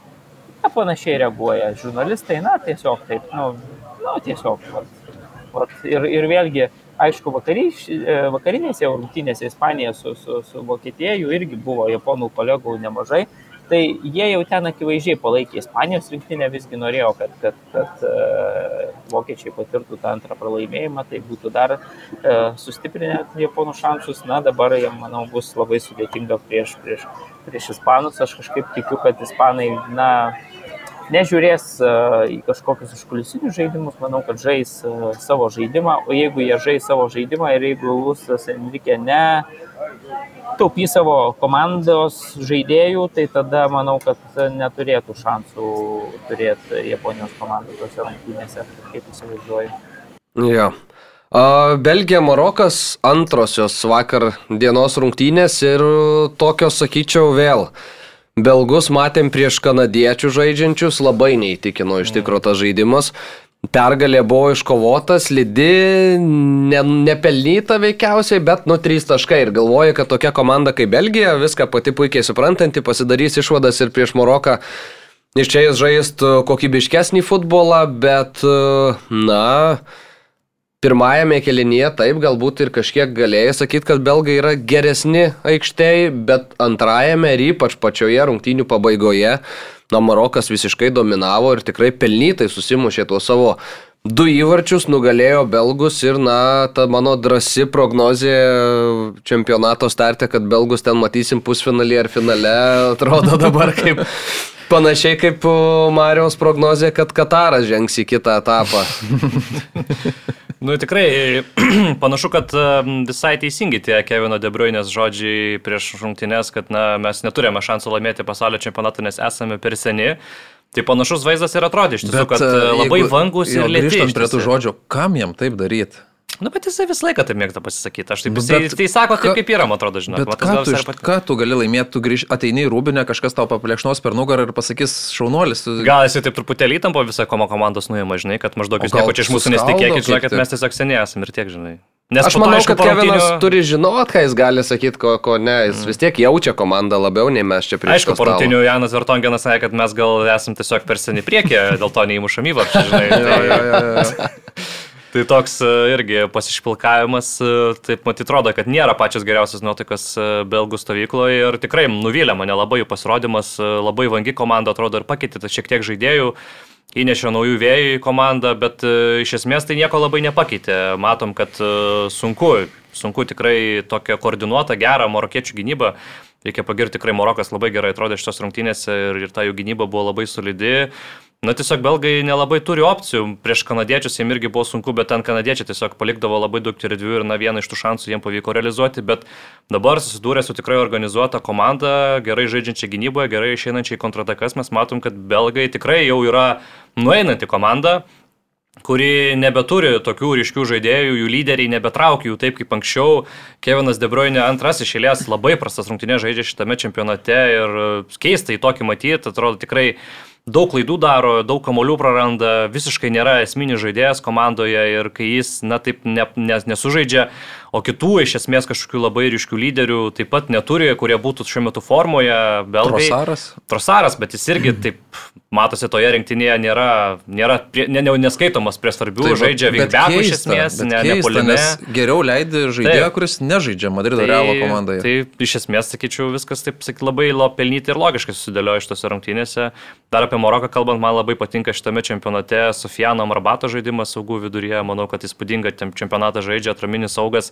na, panašiai reaguoja žurnalistai, na, tiesiog taip, nu, nu tiesiog. Vat, vat, ir, ir vėlgi, aišku, vakariš, vakarinėse rungtynėse Ispanija su, su, su Vokietija jų irgi buvo japonų kolegų nemažai, tai jie jau ten akivaizdžiai palaikė Ispanijos rinktinę, visgi norėjo, kad, kad, kad uh, vokiečiai patirtų tą antrą pralaimėjimą, tai būtų dar uh, sustiprinę japonų šansus. Na, dabar jam, manau, bus labai sudėtinga prieš, prieš, prieš Ispanus. Aš kažkaip tikiu, kad Ispanai, na, nežiūrės uh, į kažkokius užkulisinius žaidimus, manau, kad žais uh, savo žaidimą, o jeigu jie žais savo žaidimą ir jeigu Lusas Enrique ne taupys savo komandos žaidėjų, tai tada manau, kad neturėtų šansų turėti Japonijos komandą tose rungtynėse, kaip įsivaizduoju. Jo. Belgija, Marokas antrosios vakar dienos rungtynės ir tokios, sakyčiau, vėl. Belgus matėm prieš kanadiečių žaidžiančius, labai neįtikino iš tikrųjų tas žaidimas. Pergalė buvo iškovotas, lidi, ne, nepelnyta veikiausiai, bet nu 3 taškai ir galvoju, kad tokia komanda kaip Belgija, viską pati puikiai suprantanti, pasidarys išvadas ir prieš Maroką iš čia jis žaistų kokybiškesnį futbolą, bet, na, pirmajame kelinyje taip galbūt ir kažkiek galėjai sakyti, kad belgai yra geresni aikštėje, bet antrajame ir ypač pačioje rungtynių pabaigoje na, Marokas visiškai dominavo ir tikrai pelnytai susimušė tuo savo du įvarčius, nugalėjo belgus ir, na, ta mano drasi prognozija čempionato starte, kad belgus ten matysim pusfinalį ar finale, atrodo dabar kaip panašiai kaip Marijos prognozija, kad Kataras žengs į kitą etapą. Nu tikrai, panašu, kad visai teisingi tie Kevino Debruinės žodžiai prieš rungtynės, kad na, mes neturėjome šansų laimėti pasaulio čempionatą, nes esame per seni. Tai panašus vaizdas ir atrodė iš tiesų, kad e, labai vangus ir lėti. Grįžtant prie tų žodžių, kam jam taip daryti? Na, bet jisai visą laiką taip mėgsta pasisakyti. Aš taip nu, jisai, tai sako taip, kaip yra, man atrodo, žinai. Bet ką tu, iš, ką tu gali laimėti, tu grįž, ateini į rūbinę, kažkas tau paplėšnos per nugarą ir pasakys šaunuolis. Tu... Gal jisai taip truputėlį įtampo visą komo komandos nuima, žinai, kad maždaug jūs nieko čia iš mūsų nesitikėkit, žinai, kad mes tiesiog seniai esame ir tiek, žinai. Nes aš manau, kad Kevinas rungtinių... turi žinot, ką jis gali sakyti, ko, ko ne. Jis mm. vis tiek jaučia komandą labiau, nei mes čia prieš. Aišku, po rungtinių Janas Vertongenas sakė, kad mes gal esame tiesiog per seni priekį, dėl to neįmušam įvarčių, žinai. tai... Toks e, irgi pasišpilkavimas, e, taip matyt, atrodo, kad nėra pačios geriausias nuotaikas e, belgų stovykloje ir tikrai nuvylė mane labai jų pasirodymas, labai vangi komanda atrodo ir pakeitė šiek tiek žaidėjų įnešė naujų vėjų į komandą, bet iš esmės tai nieko labai nepakeitė. Matom, kad sunku, sunku tikrai tokią koordinuotą, gerą marokiečių gynybą. Reikia pagirti tikrai Marokas labai gerai atrodė šitos rungtynėse ir, ir ta jų gynyba buvo labai solidi. Na tiesiog belgai nelabai turi opcijų. Prieš kanadiečius jiems irgi buvo sunku, bet ten kanadiečiai tiesiog palikdavo labai daug erdvių ir na vieną iš tų šansų jiems pavyko realizuoti. Bet dabar susidūrė su tikrai organizuota komanda, gerai žaidžiančia gynyboje, gerai išeinančiai kontratakas. Mes matom, kad belgai tikrai jau yra nueinanti komanda kuri nebeturi tokių ryškių žaidėjų, jų lyderiai nebetraukia jų taip kaip anksčiau. Kevinas De Bruyne antras išėlės labai prastas rungtynės žaidžia šitame čempionate ir keista į tokį matyti, atrodo tikrai daug klaidų daro, daug kamolių praranda, visiškai nėra esminis žaidėjas komandoje ir kai jis, na taip, ne, ne, nesužaidžia, o kitų iš esmės kažkokių labai ryškių lyderių taip pat neturi, kurie būtų šiuo metu formoje. Belgai. Trosaras. Trosaras, bet jis irgi taip matosi toje rinktinėje nėra, nėra prie, ne, ne, neskaitomas prie svarbių, taip, žaidžia Vingbekų iš esmės, ne, keista, nepulime. Geriau leidai žaidėją, taip, kuris nežaidžia Madrido tai, Realo komandoje. Tai iš esmės, sakyčiau, viskas taip sakyt, labai pelnyti ir logiškai susidėliojo iš tose rungtynėse. Dar apie Maroką kalbant, man labai patinka šitame čempionate Sofiano Marbato žaidimas saugų viduryje. Manau, kad įspūdinga čempionatą žaidžia atraminis saugas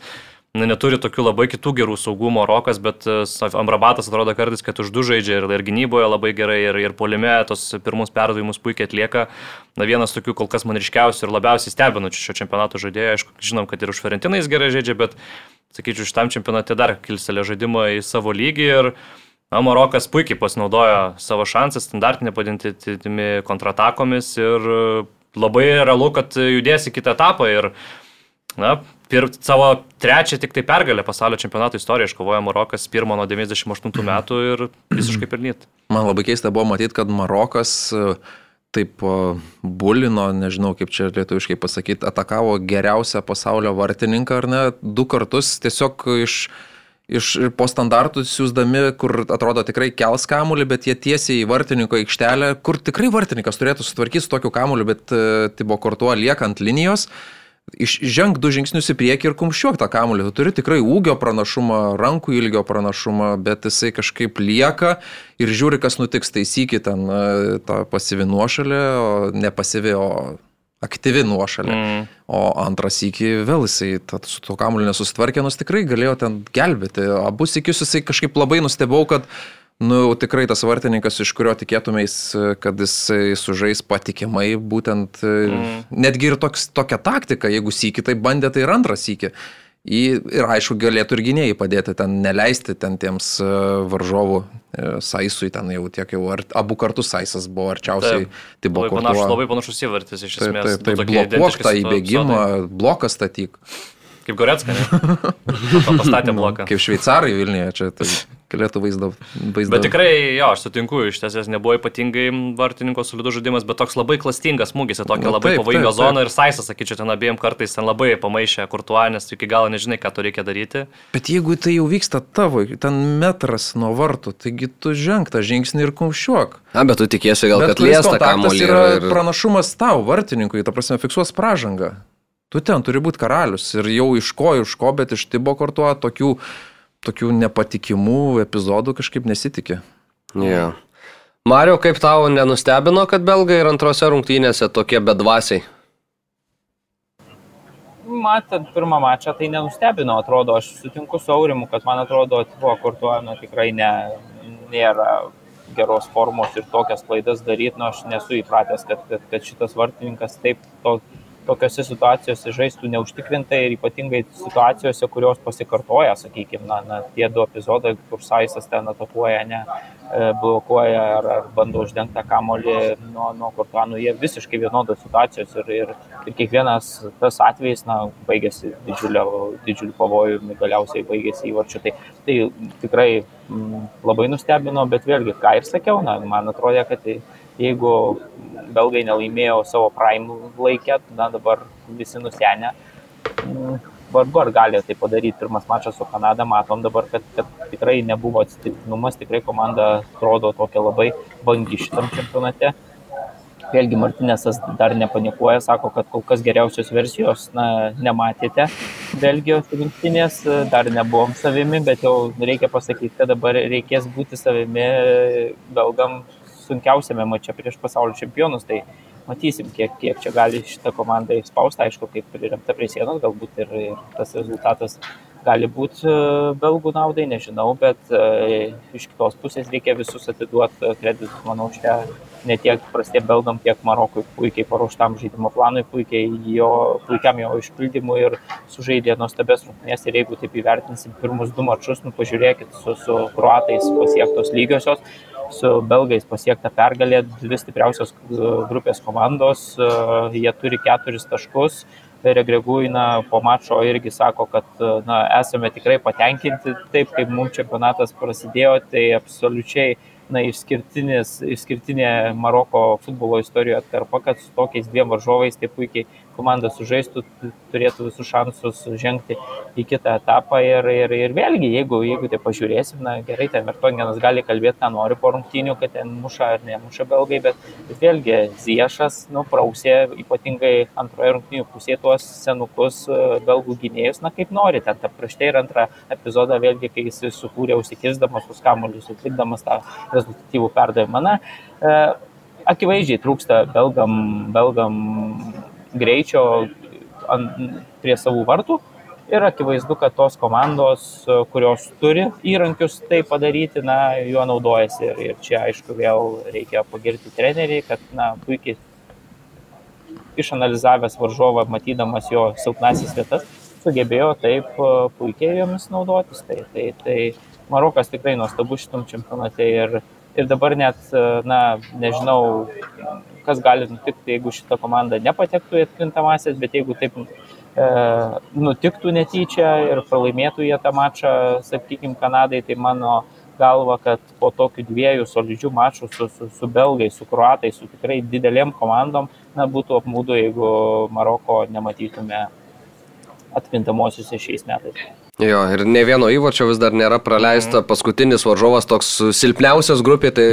na, neturi tokių labai kitų gerų saugumo rokas, bet e, Amrabatas atrodo kartais, kad už du žaidžia ir, ir gynyboje labai gerai, ir, ir polime tos pirmus perdavimus puikiai atlieka. Na, vienas tokių kol kas man ryškiausių ir labiausiai stebinančių šio čempionato žaidėjų, aišku, žinom, kad ir už Ferentiną jis gerai žaidžia, bet, sakyčiau, šitam čempionate dar kilstelė žaidimą į savo lygį ir Na, Marokas puikiai pasinaudojo savo šansą standartinė padintimi kontratakomis ir labai realu, kad judės į kitą etapą ir na, Ir savo trečią tik tai pergalę pasaulio čempionato istorijoje iškovojo Marokas pirmą nuo 98 metų ir visiškai pelnyt. Man labai keista buvo matyti, kad Marokas e, taip e, bulino, nežinau kaip čia lietuviškai pasakyti, atakavo geriausią pasaulio vartininką ar ne, du kartus tiesiog iš, iš po standartų siūsdami, kur atrodo tikrai kels kamuolį, bet jie tiesiai į vartininko aikštelę, kur tikrai vartininkas turėtų sutvarkyti su tokiu kamuoliu, bet e, buvo kortuo liekant linijos Ženk du žingsnius į priekį ir kumščiuok tą kamuolį. Tu turi tikrai ūgio pranašumą, rankų ilgio pranašumą, bet jisai kažkaip lieka ir žiūri, kas nutiks. Taisykit ten e, tą pasyvi nuošalę, o ne pasyvi, o aktyvi nuošalė. Mm. O antras iki vėl jisai su tuo kamuoliu nesusitvarkė, nors tikrai galėjo ten gelbėti. Abu sikius jisai kažkaip labai nustebau, kad Nu, tikrai tas vartininkas, iš kurio tikėtumės, kad jis sužais patikimai, būtent mm. netgi ir toks, tokia taktika, jeigu sykį tai bandė, tai ir antrą sykį. Ir aišku, galėtų ir gynėjai padėti ten, neleisti ten tiems e, varžovų e, Saisui, ten jau tiek jau, ar, abu kartus Saisas buvo arčiausiai. Tai buvo labai, panašus, labai panašus įvartis iš esmės. Taip, taip, taip blokuok tą įbėgimą, bloką statyk. Kaip Goretska, ne? Pastatė bloką. Kaip šveicarai Vilniuje, čia tai galėtų vaizdo. vaizdo. Bet tikrai, jo, aš sutinku, iš tiesės nebuvo ypatingai vartininko solidus žaidimas, bet toks labai klastingas smūgis, tokia labai pavojinga zona ir Saisas, sakyčiau, ten abiem kartais ten labai pamaišė kurtuanės, iki galo nežinai, ką tu reikia daryti. Bet jeigu tai jau vyksta tavo, ten metras nuo vartų, taigi tu žengk tą žingsnį ir kumščiuok. Na, bet tu tikėsi gal, bet kad liesta kamuolį. Tai yra ir... pranašumas tau, vartininkui, ta prasme, fiksuos pražangą. Tu ten turi būti karalius ir jau iš ko, iš ko, bet iš Tibo kortuo tokių, tokių nepatikimų epizodų kažkaip nesitikė. Yeah. Mario, kaip tau nenustebino, kad belgai ir antrose rungtynėse tokie bedvasiai? Matant pirmą mačą, tai nenustebino, atrodo, aš sutinku su Aurimu, kad man atrodo, kortuo nu, tikrai ne, nėra geros formos ir tokias klaidas daryti, nu, aš nesu įpratęs, kad, kad, kad šitas vartininkas taip to, tokiose situacijose žaistų neužtikrintai ir ypatingai situacijose, kurios pasikartoja, sakykime, na, na, tie du epizodai, kur Saisas ten atakuoja, ne, e, blokuoja ar, ar bando uždengti tą kamolį nuo, nuo kortanų, jie visiškai vienodos situacijos ir, ir, ir kiekvienas tas atvejis, na, baigėsi didžiulio, didžiuliu pavojumi, galiausiai baigėsi įvarčiu. Tai, tai tikrai m, mm, labai nustebino, bet vėlgi, ką ir sakiau, na, man atrodė, kad tai, jeigu belgai nelaimėjo savo prime laikę, na dabar visi nusenę, mm, vargu ar gali tai padaryti. Pirmas mačas su Kanada, matom dabar, kad, kad tikrai nebuvo atsitiktinumas, tikrai komanda atrodo tokia labai vangi šitam čempionate. Vėlgi Martinėsas dar nepanikuoja, sako, kad kol kas geriausios versijos na, nematėte Belgijos rinktinės, dar nebuvom savimi, bet jau reikia pasakyti, kad dabar reikės būti savimi belgam sunkiausiame mače prieš pasaulio čempionus. Tai matysim, kiek, kiek čia gali šitą komandą įspausti, aišku, kaip priremta prie sienos, galbūt ir, ir tas rezultatas gali būti belgų naudai, nežinau, bet e, iš kitos pusės reikia visus atiduoti kreditus, manau, čia ne tiek prastiem belgam, tiek Marokui puikiai paruoštam žaidimo planui, puikiai jo, puikiam jo išpildymui ir sužaidė nuostabės rungtynės. Ir jeigu taip įvertinsim pirmus du mačius, nu pažiūrėkit, su, su kruatais pasiektos lygiosios, su belgais pasiekta pergalė, dvi stipriausios grupės komandos, jie turi keturis taškus. Regreguina po mačo irgi sako, kad na, esame tikrai patenkinti taip, kaip mums čempionatas prasidėjo, tai absoliučiai na, išskirtinė Maroko futbolo istorijoje atkarpa, kad su tokiais dviem varžovais taip puikiai komanda sužaistų, turėtų visus šansus žengti į kitą etapą. Ir, ir, ir vėlgi, jeigu, jeigu tai pažiūrėsim, na gerai, ten Mertongenas gali kalbėti, ką nori po rungtynių, kad ten muša ar nemuša belgai, bet, bet vėlgi Ziešas, nu, prausė ypatingai antroje rungtynių pusėje tuos senukus e, belgų gynėjus, na kaip nori, ten ta praštė ir antrą epizodą vėlgi, kai jis sukūrė užsikisdamas už kamuolius, atlikdamas tą rezultatyvų perdavimą. Na, e, akivaizdžiai trūksta belgam, belgam greičio ant, prie savų vartų. Ir akivaizdu, kad tos komandos, kurios turi įrankius tai padaryti, na, juo naudojasi. Ir, ir čia, aišku, vėl reikia pagirti treneriai, kad, na, puikiai išanalizavęs varžovą, matydamas jo silpnasis vietas, sugebėjo taip puikiai jomis naudotis. Tai, tai, tai Marokas tikrai nuostabus šitam čempionate ir, ir dabar net, na, nežinau, kas gali nutikti, jeigu šita komanda nepatektų į atkrintamasias, bet jeigu taip e, nutiktų netyčia ir pralaimėtų jie tą mačą, sakykime, Kanadai, tai mano galva, kad po tokių dviejų solidžių mačų su, su, su belgai, su kruatai, su tikrai didelėm komandom, na, būtų apmūdu, jeigu Maroko nematytume atkrintamosiuose šiais metais. Jo, ir ne vieno įvarčio vis dar nėra praleista. Mhm. Paskutinis varžovas toks silpniausias grupė, tai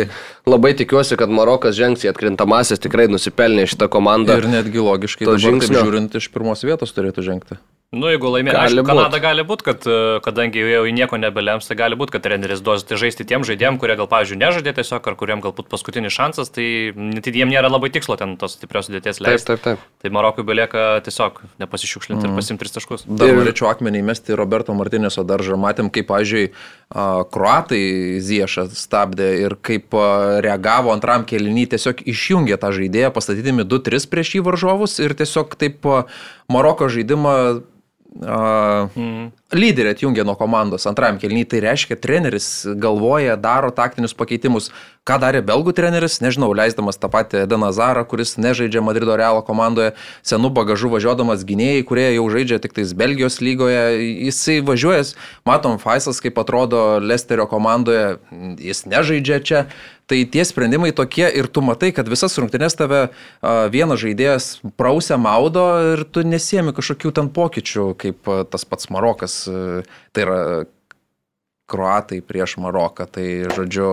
labai tikiuosi, kad Marokas žengs į atkrintamasis, tikrai nusipelnė šitą komandą. Ir netgi logiškai, dabar, žingsnio. žiūrint iš pirmos vietos turėtų žengti. Nu, jeigu laimės, aišku, būt. Kanada gali būti, kad e, kadangi jau nieko nebelems, tai gali būti, kad treneris duos tai žaisti tiem žaidėjim, kurie gal, pavyzdžiui, nežaidė tiesiog, ar kuriem galbūt paskutinis šansas, tai net jiem nėra labai tikslo ten tos stiprios sudėties leisti. Taip, taip, taip. Tai Marokui belieka tiesiog nepasišiukšlinti mm. ir pasimti tris taškus. Dar norėčiau akmenį įmesti Roberto Martinėso daržą. Matėm, kaip, pavyzdžiui, kruatai Ziešą stabdė ir kaip reagavo antram kelinį, tiesiog išjungė tą žaidėją, pastatydami 2-3 prieš jį varžovus ir tiesiog taip Maroko žaidimą Uh, mm. Lyderį atjungė nuo komandos antrajam kelnyje, tai reiškia, treneris galvoja, daro taktinius pakeitimus. Ką darė belgų treneris, nežinau, leisdamas tą patį Denazarą, kuris nežaidžia Madrido Realo komandoje, senų bagažų važiuodamas gynėjai, kurie jau žaidžia tik tais Belgijos lygoje. Jisai važiuojas, matom, Faisas kaip atrodo Lesterio komandoje, jis nežaidžia čia. Tai tie sprendimai tokie ir tu matai, kad visas rungtynės tave vienas žaidėjas prausia maudo ir tu nesiemi kažkokių ten pokyčių, kaip tas pats Marokas. Tai yra Kroatai prieš Maroką. Tai, žodžiu,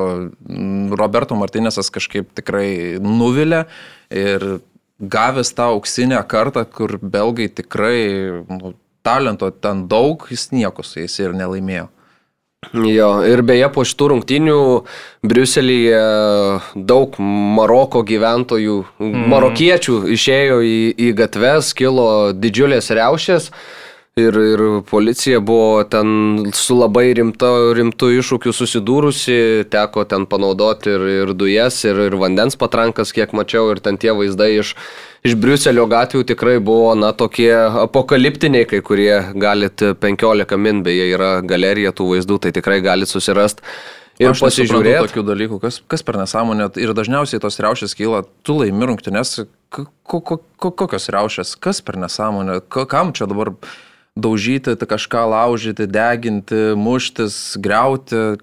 Roberto Martinėsas kažkaip tikrai nuvilė ir gavęs tą auksinę kartą, kur belgai tikrai nu, talento ten daug, jis nieko su jais ir nelaimėjo. Jo, ir beje, po šitų rungtynių Briuselyje daug Maroko gyventojų, mm. marokiečių išėjo į, į gatves, kilo didžiulės riaušės. Ir, ir policija buvo ten su labai rimta, rimtu iššūkiu susidūrusi, teko ten panaudoti ir, ir dujas, ir, ir vandens patrankas, kiek mačiau, ir ten tie vaizdai iš, iš Briuselio gatvių tikrai buvo, na, tokie apokaliptiniai, kai kurie galit 15 min, beje, yra galerija tų vaizdų, tai tikrai galit susirasti. Ir aš pasižiūrėjau tokių dalykų, kas, kas per nesąmonę. Ir dažniausiai tos riaušės kyla, tu laimi rungtynės, ko, ko, ko, kokios riaušės, kas per nesąmonę, kam čia dabar daužyti, tai kažką laužyti, deginti, muštis, greuti.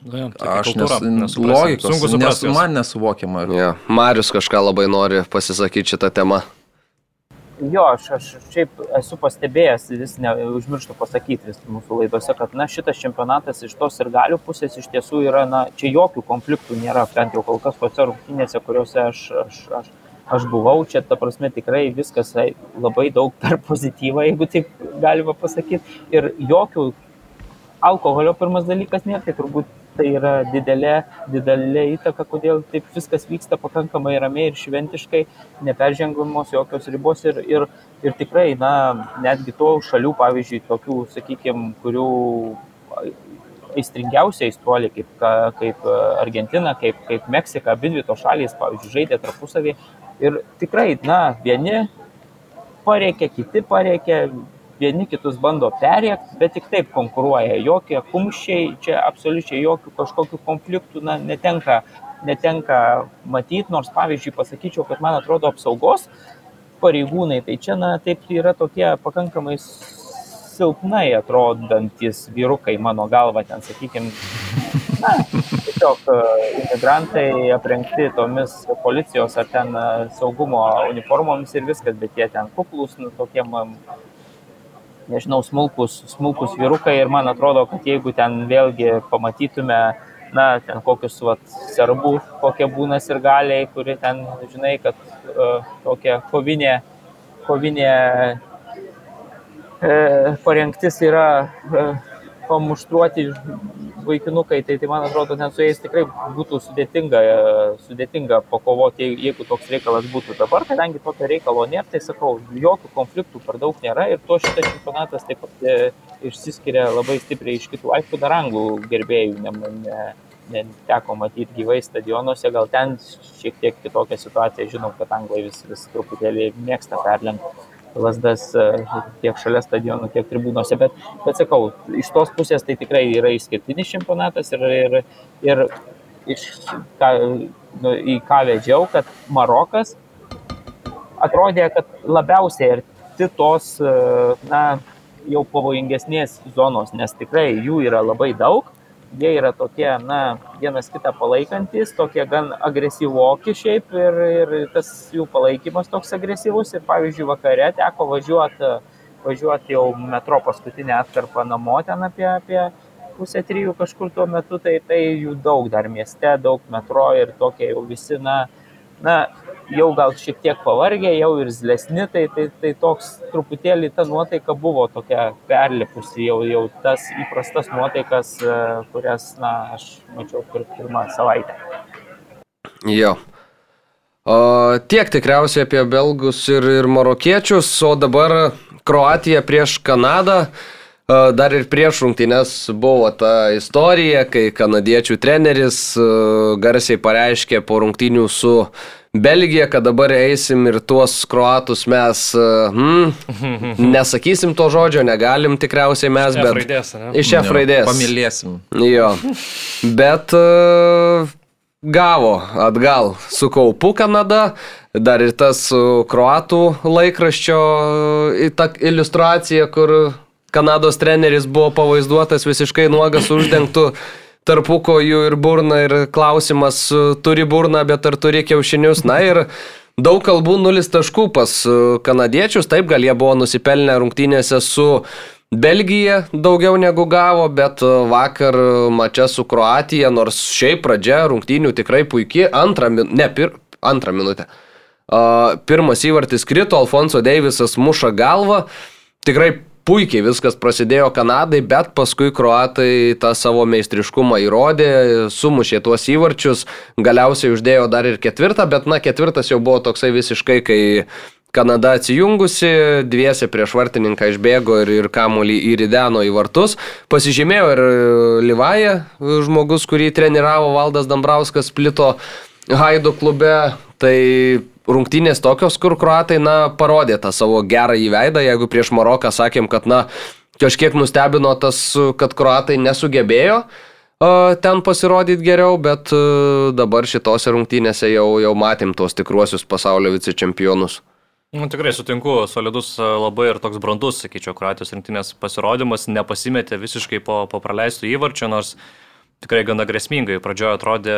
Nu, ja, aš nes, logikos, nes, man nesuvokiama. Ja. Marius kažką labai nori pasisakyti šitą temą. Jo, aš, aš šiaip esu pastebėjęs, vis neužmirštu pasakyti vis mūsų laidose, kad na, šitas čempionatas iš tos ir galių pusės iš tiesų yra, na, čia jokių konfliktų nėra, bent jau kol kas tose rungtynėse, kuriuose aš, aš, aš, aš buvau, čia ta prasme tikrai viskas labai daug per pozityvą, jeigu taip galima pasakyti, ir jokių alkoholio pirmas dalykas nėra, tai turbūt tai yra didelė, didelė įtaka, kodėl taip viskas vyksta pakankamai ramiai ir šventiškai, neperžengamos jokios ribos ir, ir, ir tikrai, na, netgi to šalių, pavyzdžiui, tokių, sakykime, kurių aistringiausia aistruoliai, kaip, kaip Argentina, kaip, kaip Meksika, abi dvi tos šalys, pavyzdžiui, žaidė tarpusavį. Ir tikrai, na, vieni pareikia, kiti pareikia, vieni kitus bando perėkti, bet tik taip konkuruoja. Jokie kumščiai, čia absoliučiai jokių kažkokių konfliktų na, netenka, netenka matyti, nors pavyzdžiui pasakyčiau, kad man atrodo apsaugos pareigūnai, tai čia na, taip yra tokie pakankamai silpnai atrodantis vyrukai, mano galva, ten, sakykime, na, tiesiog e, imigrantai aprengti tomis policijos ar ten e, saugumo uniformomis ir viskas, bet jie ten kuklus, nu, tokiem nežinau, smulkus, smulkus vyrukai ir man atrodo, kad jeigu ten vėlgi pamatytume, na, ten kokius, vat, serbų, kokie būna ir galiai, kuri ten, žinai, kad uh, tokia kovinė, kovinė parengtis yra uh, pamuštruoti vaikinukai, tai, tai man atrodo, net su jais tikrai būtų sudėtinga, sudėtinga pakovoti, jeigu toks reikalas būtų dabar, kadangi tokio reikalo nėra, tai sakau, jokių konfliktų per daug nėra ir to šitas čempionatas taip pat e, išsiskiria labai stipriai iš kitų. Aišku, dar anglų gerbėjų ne, ne, neteko matyti gyvai stadionuose, gal ten šiek tiek kitokia situacija, žinom, kad anglai vis, vis truputėlį mėgsta perlenkti lasdas e, tiek šalia stadionų, tiek tribūnose, bet, bet sakau, iš tos pusės tai tikrai yra išskirtinis čempionatas ir, ir, ir iš ką, nu, į ką vedžiau, kad Marokas atrodė, kad labiausiai arti tos, e, na, jau pavojingesnės zonos, nes tikrai jų yra labai daug jie yra tokie, na, vienas kitą palaikantis, tokie gan agresyvoki šiaip ir, ir tas jų palaikymas toks agresyvus. Ir pavyzdžiui, vakare teko važiuoti, važiuoti jau metro paskutinę atkarpą namo ten apie, apie pusę trijų kažkur tuo metu, tai tai jų daug dar mieste, daug metro ir tokie jau visi, na, na jau gal šiek tiek pavargę, jau ir zlesni, tai, tai, tai toks truputėlį ta nuotaika buvo tokia perlipusi, jau, jau tas įprastas nuotaikas, e, kurias, na, aš mačiau per pirmą savaitę. Jo. O, tiek tikriausiai apie belgus ir, ir marokiečius, o dabar Kroatija prieš Kanadą. Dar ir prieš rungtynės buvo ta istorija, kai kanadiečių treneris garsiai pareiškė po rungtynių su Belgija, kad dabar eisim ir tuos kruatus mes, hmm, nesakysim to žodžio, negalim tikriausiai mes, iš bet... Raidės, ne? iš F raidės. Pamilėsim. Jo. Bet gavo atgal su kaupu Kanada, dar ir tas kruatų laikraščio ta iliustracija, kur Kanados treneris buvo pavaizduotas visiškai nuogas uždengtų tarpukojų ir burna ir klausimas, turi burną, bet ar turi kiaušinius. Na ir daug kalbų nulis taškų pas kanadiečius, taip gal jie buvo nusipelnę rungtynėse su Belgija daugiau negu gavo, bet vakar mačia su Kroatija, nors šiaip pradžia rungtynių tikrai puikiai, antrą, ne, pir, antrą minutę. Uh, pirmas įvartis krito, Alfonso Deivisas muša galvą, tikrai puikiai viskas prasidėjo Kanadai, bet paskui kruatai tą savo meistriškumą įrodė, sumušė tuos įvarčius, galiausiai uždėjo dar ir ketvirtą, bet na ketvirtas jau buvo toksai visiškai, kai Kanada atsijungusi, dviese prieš vartininką išbėgo ir, ir kamuolį įrideno į vartus. Pasižymėjo ir Livaja, žmogus, kurį treniravo Valdas Dambrauskas, plito Haido klube. Tai rungtynės tokios, kur kruatai, na, parodė tą savo gerą įveidą, jeigu prieš Maroką sakėm, kad, na, kažkiek nustebino tas, kad kruatai nesugebėjo uh, ten pasirodyti geriau, bet uh, dabar šitose rungtynėse jau, jau matėm tuos tikruosius pasaulio vicečempionus. Nu, tikrai sutinku, solidus labai ir toks brandus, sakyčiau, Kroatijos rinktinės pasirodymas, nepasimetė visiškai po, po praleistų įvarčio, nors tikrai gana grėsmingai. Pradžioje atrodė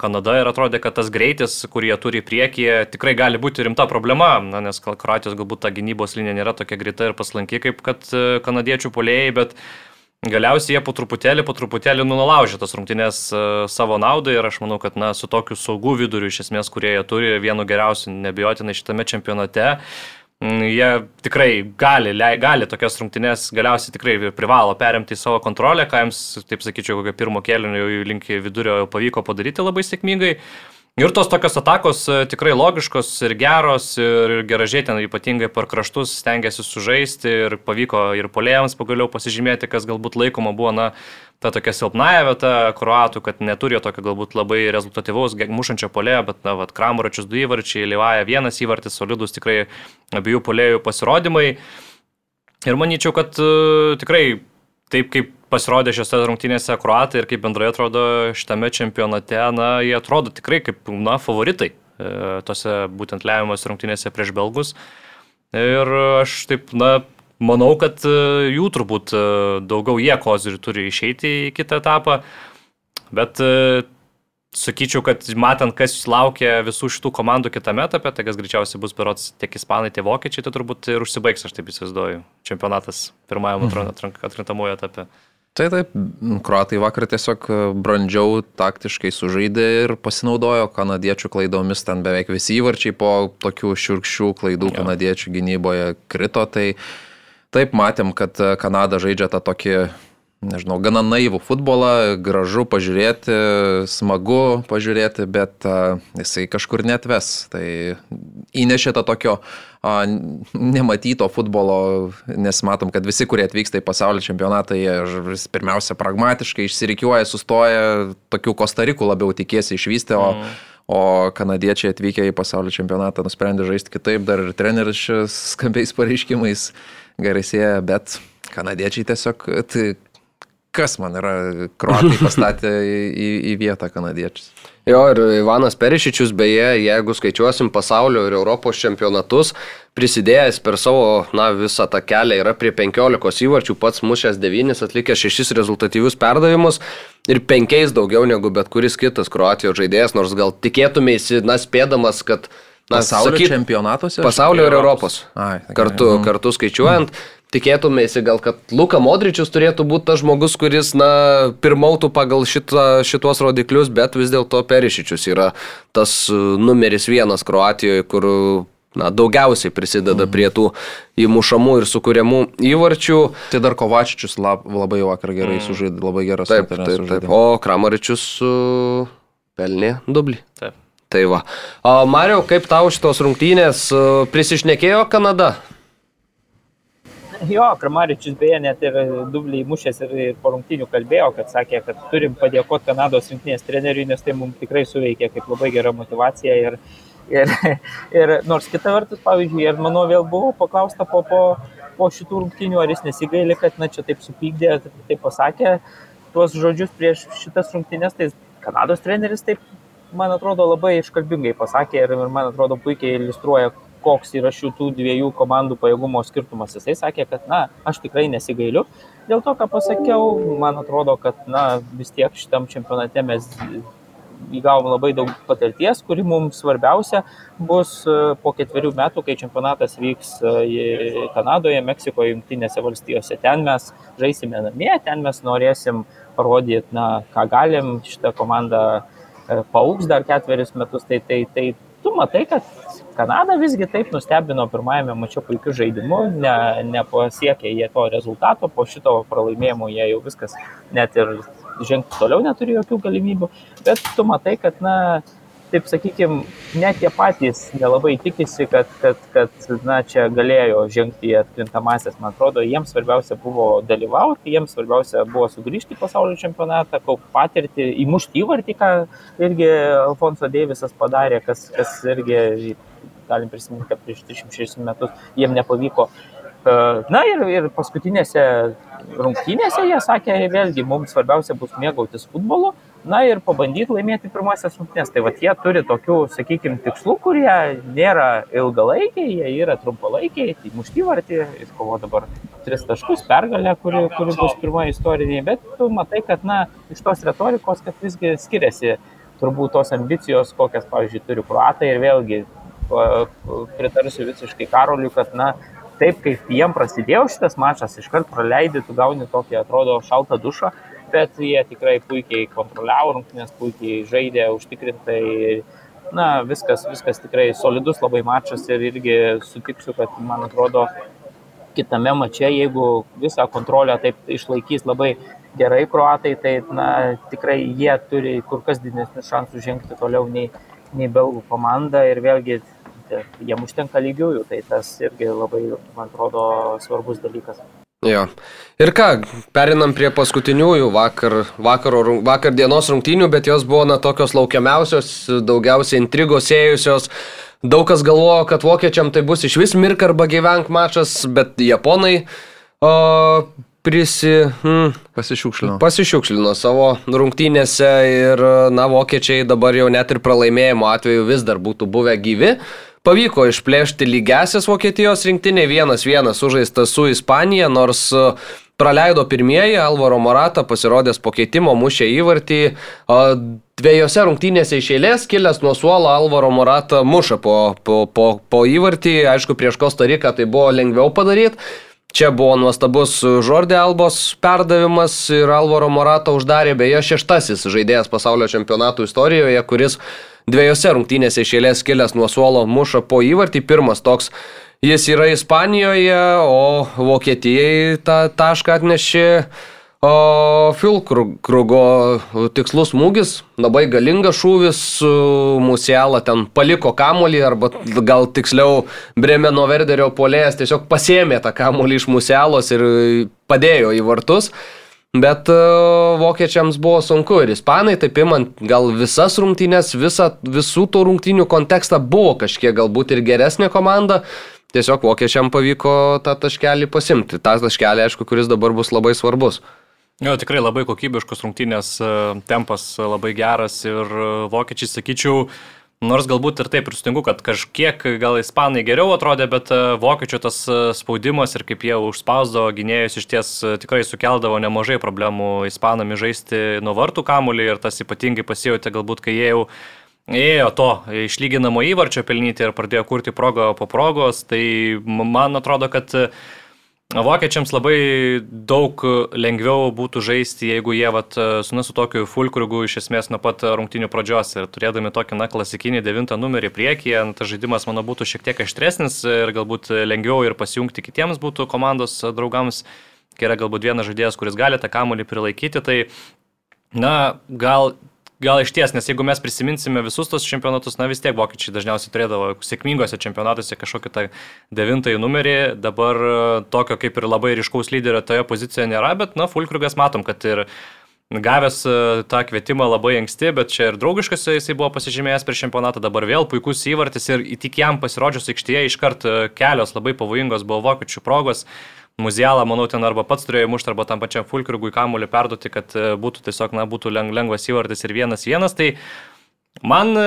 Kanada ir atrodė, kad tas greitis, kurį jie turi priekyje, tikrai gali būti rimta problema, na, nes Kroatijos galbūt ta gynybos linija nėra tokia greita ir paslanki kaip kad e, kanadiečių polėjai, bet galiausiai jie po truputėlį, po truputėlį nulaužė tas rungtynės e, savo naudai ir aš manau, kad na, su tokiu saugų viduriu iš esmės, kurie jie turi, vienu geriausiu nebejotinai šitame čempionate, jie tikrai gali, gali tokias rungtynės galiausiai tikrai privalo perimti į savo kontrolę, ką jiems, taip sakyčiau, kokio pirmo kėlinio jau link vidurio pavyko padaryti labai sėkmingai. Ir tos tokios atakos e, tikrai logiškos ir geros ir geražiai ten ypatingai per kraštus stengiasi sužaisti ir pavyko ir polėjams pagaliau pasižymėti, kas galbūt laikoma buvo, na, ta tokia silpnaja vieta kruatų, kad neturi tokio galbūt labai rezultatyvaus mušančio polėjo, bet, na, vad, Kramaračius du įvarčiai, Livaja vienas įvartis, solidus tikrai abiejų polėjų pasirodymai. Ir manyčiau, kad uh, tikrai taip kaip pasirodė šiose rungtynėse kruatai ir kaip bendrai atrodo šitame čempionate, na, jie atrodo tikrai kaip, na, favoritai e, tose būtent lemiamos rungtynėse prieš belgus. Ir aš taip, na, manau, kad e, jų turbūt e, daugiau jie kozirių turi išeiti į kitą etapą, bet sakyčiau, kad matant, kas laukia visų šitų komandų kitame etape, tai kas greičiausiai bus berots tiek ispanai, tiek vokiečiai, tai turbūt ir užsibaigs, aš taip įsivaizduoju, čempionatas pirmajame mhm. atkrintamojo etape. Tai taip, kruatai vakar tiesiog brandžiau taktiškai sužaidė ir pasinaudojo kanadiečių klaidomis, ten beveik visi įvarčiai po tokių šiurkščių klaidų jo. kanadiečių gynyboje krito. Tai taip matėm, kad Kanada žaidžia tą tokį nežinau, gana naivų futbolą, gražu pažiūrėti, smagu pažiūrėti, bet a, jisai kažkur netves. Tai įnešė tą tokio a, nematyto futbolo, nes matom, kad visi, kurie atvyksta į pasaulio čempionatą, jie pirmiausia pragmatiškai išsirikiuoja, sustoja, tokių Kostarikų labiau tikėsi išvysti, o mm. O kanadiečiai atvykę į pasaulio čempionatą nusprendė žaisti kitaip, dar ir treneris skambiais pareiškimais garsėja, bet kanadiečiai tiesiog tai kas man yra, kruatai pastatė į, į vietą kanadiečius. Jo, ir Ivanas Perišičius, beje, jeigu skaičiuosim pasaulio ir Europos čempionatus, prisidėjęs per savo, na, visą tą kelią yra prie 15 įvarčių, pats mušęs 9, atlikęs 6 rezultatyvius perdavimus ir 5 daugiau negu bet kuris kitas Kroatijos žaidėjas, nors gal tikėtumėsi, na, spėdamas, kad Na, pasaulio sakyt, čempionatuose? Pasaulio ir Europos. Ai, kartu, mm. kartu skaičiuojant. Mm tikėtumėsi gal, kad Luka Modričius turėtų būti tas žmogus, kuris, na, pirmautų pagal šitą, šitos rodiklius, bet vis dėlto Perišičius yra tas e, numeris vienas Kroatijoje, kur na, daugiausiai prisideda prie tų įmušamų ir sukūriamų įvarčių. Tai dar Kovačičius lab, labai vakar gerai mm. sužaidė, labai geras taip, taip, taip. O Kramaričius uh, pelnė dublį. Taip. Tai va. O Mario, kaip tau šitos rungtynės prisišnekėjo Kanada? Jo, Kramaričius beje net ir dubliai mušęs ir, ir po rungtynių kalbėjo, kad sakė, kad turim padėkoti Kanados rinktinės treneriui, nes tai mums tikrai suveikė kaip labai gera motivacija. Ir, ir, ir nors kita vertus, pavyzdžiui, ir manau vėl buvo paklausta po, po, po šitų rungtynių, ar jis nesigaili, kad na, čia taip supykdė, taip pasakė tuos žodžius prieš šitas rungtynės, tai Kanados treneris taip, man atrodo, labai iškalbingai pasakė ir, man atrodo, puikiai iliustruoja, koks yra šitų dviejų komandų pajėgumo skirtumas. Jisai sakė, kad, na, aš tikrai nesigailiu. Dėl to, ką pasakiau, man atrodo, kad, na, vis tiek šitam čempionate mes įgavom labai daug patirties, kuri mums svarbiausia bus e, po ketverių metų, kai čempionatas vyks e, Kanadoje, Meksikoje, Junktinėse valstijose. Ten mes žaisime namie, ten mes norėsim parodyti, na, ką galim, šitą komandą e, paaugs dar ketverius metus, tai, tai, tai tu matai, kad Kanada visgi taip nustebino pirmajame mačiu puikiu žaidimu, ne, nepasiekė jie to rezultato, po šito pralaimėjimo jie jau viskas net ir žengti toliau neturi jokių galimybių, bet tu matai, kad, na, taip sakykime, net jie patys nelabai tikisi, kad, kad, kad na, čia galėjo žengti į atkrintamasias, man atrodo, jiems svarbiausia buvo dalyvauti, jiems svarbiausia buvo sugrįžti į pasaulio čempionatą, kaupti patirtį, įmušti įvartį, ką irgi Alfonso Deivisas padarė, kas, kas irgi galim prisiminti, kad prieš 36 metus jiem nepavyko. Na ir, ir paskutinėse rungtynėse jie sakė, vėlgi, mums svarbiausia bus mėgautis futbolu, na ir pabandyti laimėti pirmasias rungtynės. Tai va jie turi tokių, sakykime, tikslų, kurie nėra ilgalaikiai, jie yra trumpalaikiai, tai mušti vartį, iš kovo dabar tris taškus, pergalę, kuri, kuri bus pirmoji istoriniai, bet tu matai, kad, na, iš tos retorikos, kad visgi skiriasi turbūt tos ambicijos, kokias, pavyzdžiui, turi kruatai. Ir vėlgi pritarsiu visiškai Karoliu, kad, na, taip kaip jiem prasidėjo šitas mačas, iškart praleidai, tu gauni tokį, atrodo, šaltą dušą, bet jie tikrai puikiai kontroliavo rungtynės, puikiai žaidė, užtikrintai. Na, viskas, viskas tikrai solidus labai mačas ir irgi sutiksiu, kad, man atrodo, kitame mače, jeigu visą kontrolę taip išlaikys labai gerai kruatai, tai na, tikrai jie turi kur kas didesnius šansus žengti toliau nei, nei belgų komanda ir vėlgi jiem užtenka lygiųjų, tai tas irgi labai, man atrodo, svarbus dalykas. Jo. Ir ką, perinam prie paskutiniųjų vakar, vakaro, vakar dienos rungtynių, bet jos buvo na tokios laukiamiausios, daugiausiai intrigos ėjusios. Daug kas galvojo, kad vokiečiam tai bus iš vis mirk arba gyvenk mačas, bet japonai o, prisi... Hmm, pasišiukšlino. Pasišiukšlino savo rungtynėse ir, na, vokiečiai dabar jau net ir pralaimėjimo atveju vis dar būtų buvę gyvi. Pavyko išplėšti lygiasias Vokietijos rinktinė, vienas vienas sužaistas su Ispanija, nors e, praleido pirmieji, Alvaro Morata pasirodęs po keitimo, mušė įvartį. Dviejose rungtynėse iš eilės, kilęs nuo suolo, Alvaro Morata muša po, po, po, po įvartį, aišku, prieš Kostariką tai buvo lengviau padaryti. Čia buvo nuostabus Žordė Albos perdavimas ir Alvaro Morata uždarė beje šeštasis žaidėjas pasaulio čempionatų istorijoje, kuris dviejose rungtynėse išėlės kilęs nuo suolo muša po įvartį. Pirmas toks jis yra Ispanijoje, o Vokietijai tą tašką atnešė O Filkrugo tikslus smūgis, labai galingas šūvis, Musiala ten paliko kamolį, arba gal tiksliau Bremeno Verderio polėjas tiesiog pasėmė tą kamolį iš Musialos ir padėjo į vartus. Bet uh, vokiečiams buvo sunku ir ispanai, taip imant gal visas rungtynės, visa, visų tų rungtynių kontekstą buvo kažkiek galbūt ir geresnė komanda. Tiesiog vokiečiam pavyko tą taškelį pasimti. Ta taškelį, aišku, kuris dabar bus labai svarbus. Jo, tikrai labai kokybiškos rungtynės, e, tempas labai geras ir e, vokiečiai, sakyčiau, Nors galbūt ir taip ir sutinku, kad kažkiek gal ispanai geriau atrodė, bet e, vokiečių tas spaudimas ir kaip jie užspausdavo gynėjus iš ties tikrai sukeldavo nemažai problemų ispanami žaisti nuo vartų kamuolį ir tas ypatingai pasijauti galbūt, kai jie jau ėjo to išlyginamo įvarčio pelnyti ir pradėjo kurti progą po progos, tai man atrodo, kad Vokiečiams labai daug lengviau būtų žaisti, jeigu jie vat, su, na, su tokiu fulkrugu iš esmės nuo pat rungtinių pradžios ir turėdami tokį na, klasikinį devintą numerį priekyje, tas žaidimas, manau, būtų šiek tiek aštresnis ir galbūt lengviau ir pasijungti kitiems būtų komandos draugams, kai yra galbūt vienas žaidėjas, kuris gali tą kamuolį prilaikyti, tai na, gal gal iš ties, nes jeigu mes prisiminsime visus tos čempionatus, na vis tiek vokiečiai dažniausiai turėdavo sėkmingose čempionatuose kažkokį tą devintąjį numerį, dabar e, tokio kaip ir labai ryškaus lyderio toje pozicijoje nėra, bet, na, Fulkrugas matom, kad ir gavęs e, tą kvietimą labai anksti, bet čia ir draugiškas jisai buvo pasižymėjęs prieš čempionatą, dabar vėl puikus įvartis ir tik jam pasirodžius aikštėje iškart e, kelios labai pavojingos buvo vokiečių progos. Muzialą, manau, ten arba pats turėjo mušti, arba tam pačiam Fulkrigui kamuolį perduoti, kad e, būtų tiesiog, na, būtų lengvas įvartis ir vienas vienas. Tai man e,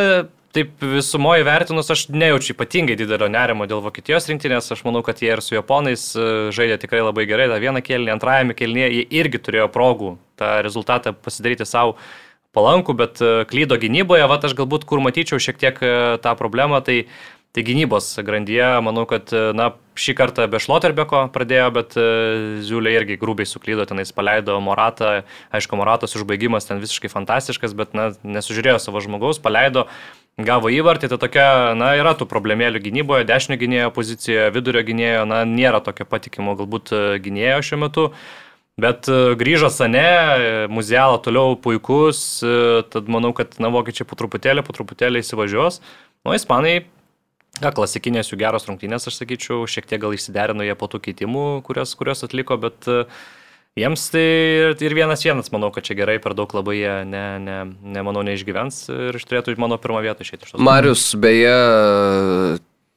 taip visumoje vertinus, aš nejaučiu ypatingai didelio nerimo dėl Vokietijos rinktinės. Aš manau, kad jie ir su Japonais e, žaidė tikrai labai gerai. Ta vieną kelnį, antrajame kelnyje jie irgi turėjo progų tą rezultatą pasidaryti savo palankų, bet klydo gynyboje. Vat aš galbūt kur matyčiau šiek tiek tą problemą, tai Tai gynybos grandyje, manau, kad na, šį kartą be Šloterbeko pradėjo, bet e, Ziulė irgi grubiai suklydo, tenais paleido Moratą, aišku, Moratos užbaigimas ten visiškai fantastiškas, bet na, nesužiūrėjo savo žmogaus, paleido, gavo įvartį, tai tokia, na, yra tų problemėlių gynyboje, dešinio gynėjo pozicijoje, vidurio gynėjo, na, nėra tokio patikimo galbūt e, gynėjo šiuo metu. Bet e, grįžo Sane, muzialą toliau puikus, tad manau, kad na, vokiečiai po truputėlį, po truputėlį įsivažiuos. O nu, ispanai Na, klasikinės jų geros rungtynės, aš sakyčiau, šiek tiek gal išsiderino jie po tų keitimų, kurios, kurios atliko, bet uh, jiems tai ir vienas vienas, manau, kad čia gerai, per daug labai jie, ne, ne, ne, manau, neišgyvens ir turėtų mano pirmą vietą išėti iš tos. Marius, beje,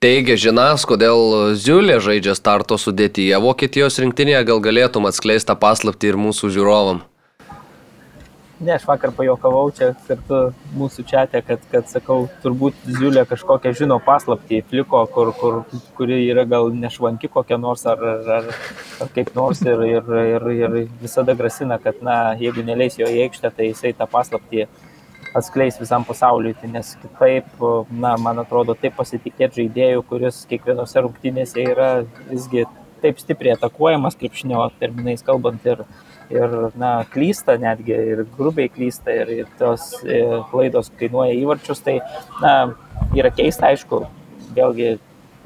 teigia žinas, kodėl Ziulė žaidžia starto sudėtyje Vokietijos rinktinėje, gal galėtum atskleisti tą paslapti ir mūsų žiūrovam. Ne, aš vakar pajokavau čia kartu mūsų čia, kad, kad sakau, turbūt Ziulė kažkokią žino paslaptį fliko, kur, kur, kuri yra gal nešvanki kokia nors ar, ar, ar, kaip nors ir, ir, ir, ir visada grasina, kad, na, jeigu neleis jo į aikštę, tai jisai tą paslaptį atskleis visam pasauliui, tai nes kitaip, na, man atrodo, taip pasitikėti žaidėjų, kuris kiekvienose rungtynėse yra visgi taip stipriai atakuojamas, krepšinio terminais kalbant ir, ir na, klysta netgi ir grubiai klysta ir, ir tos e, klaidos kainuoja įvarčius, tai na, yra keista, aišku, vėlgi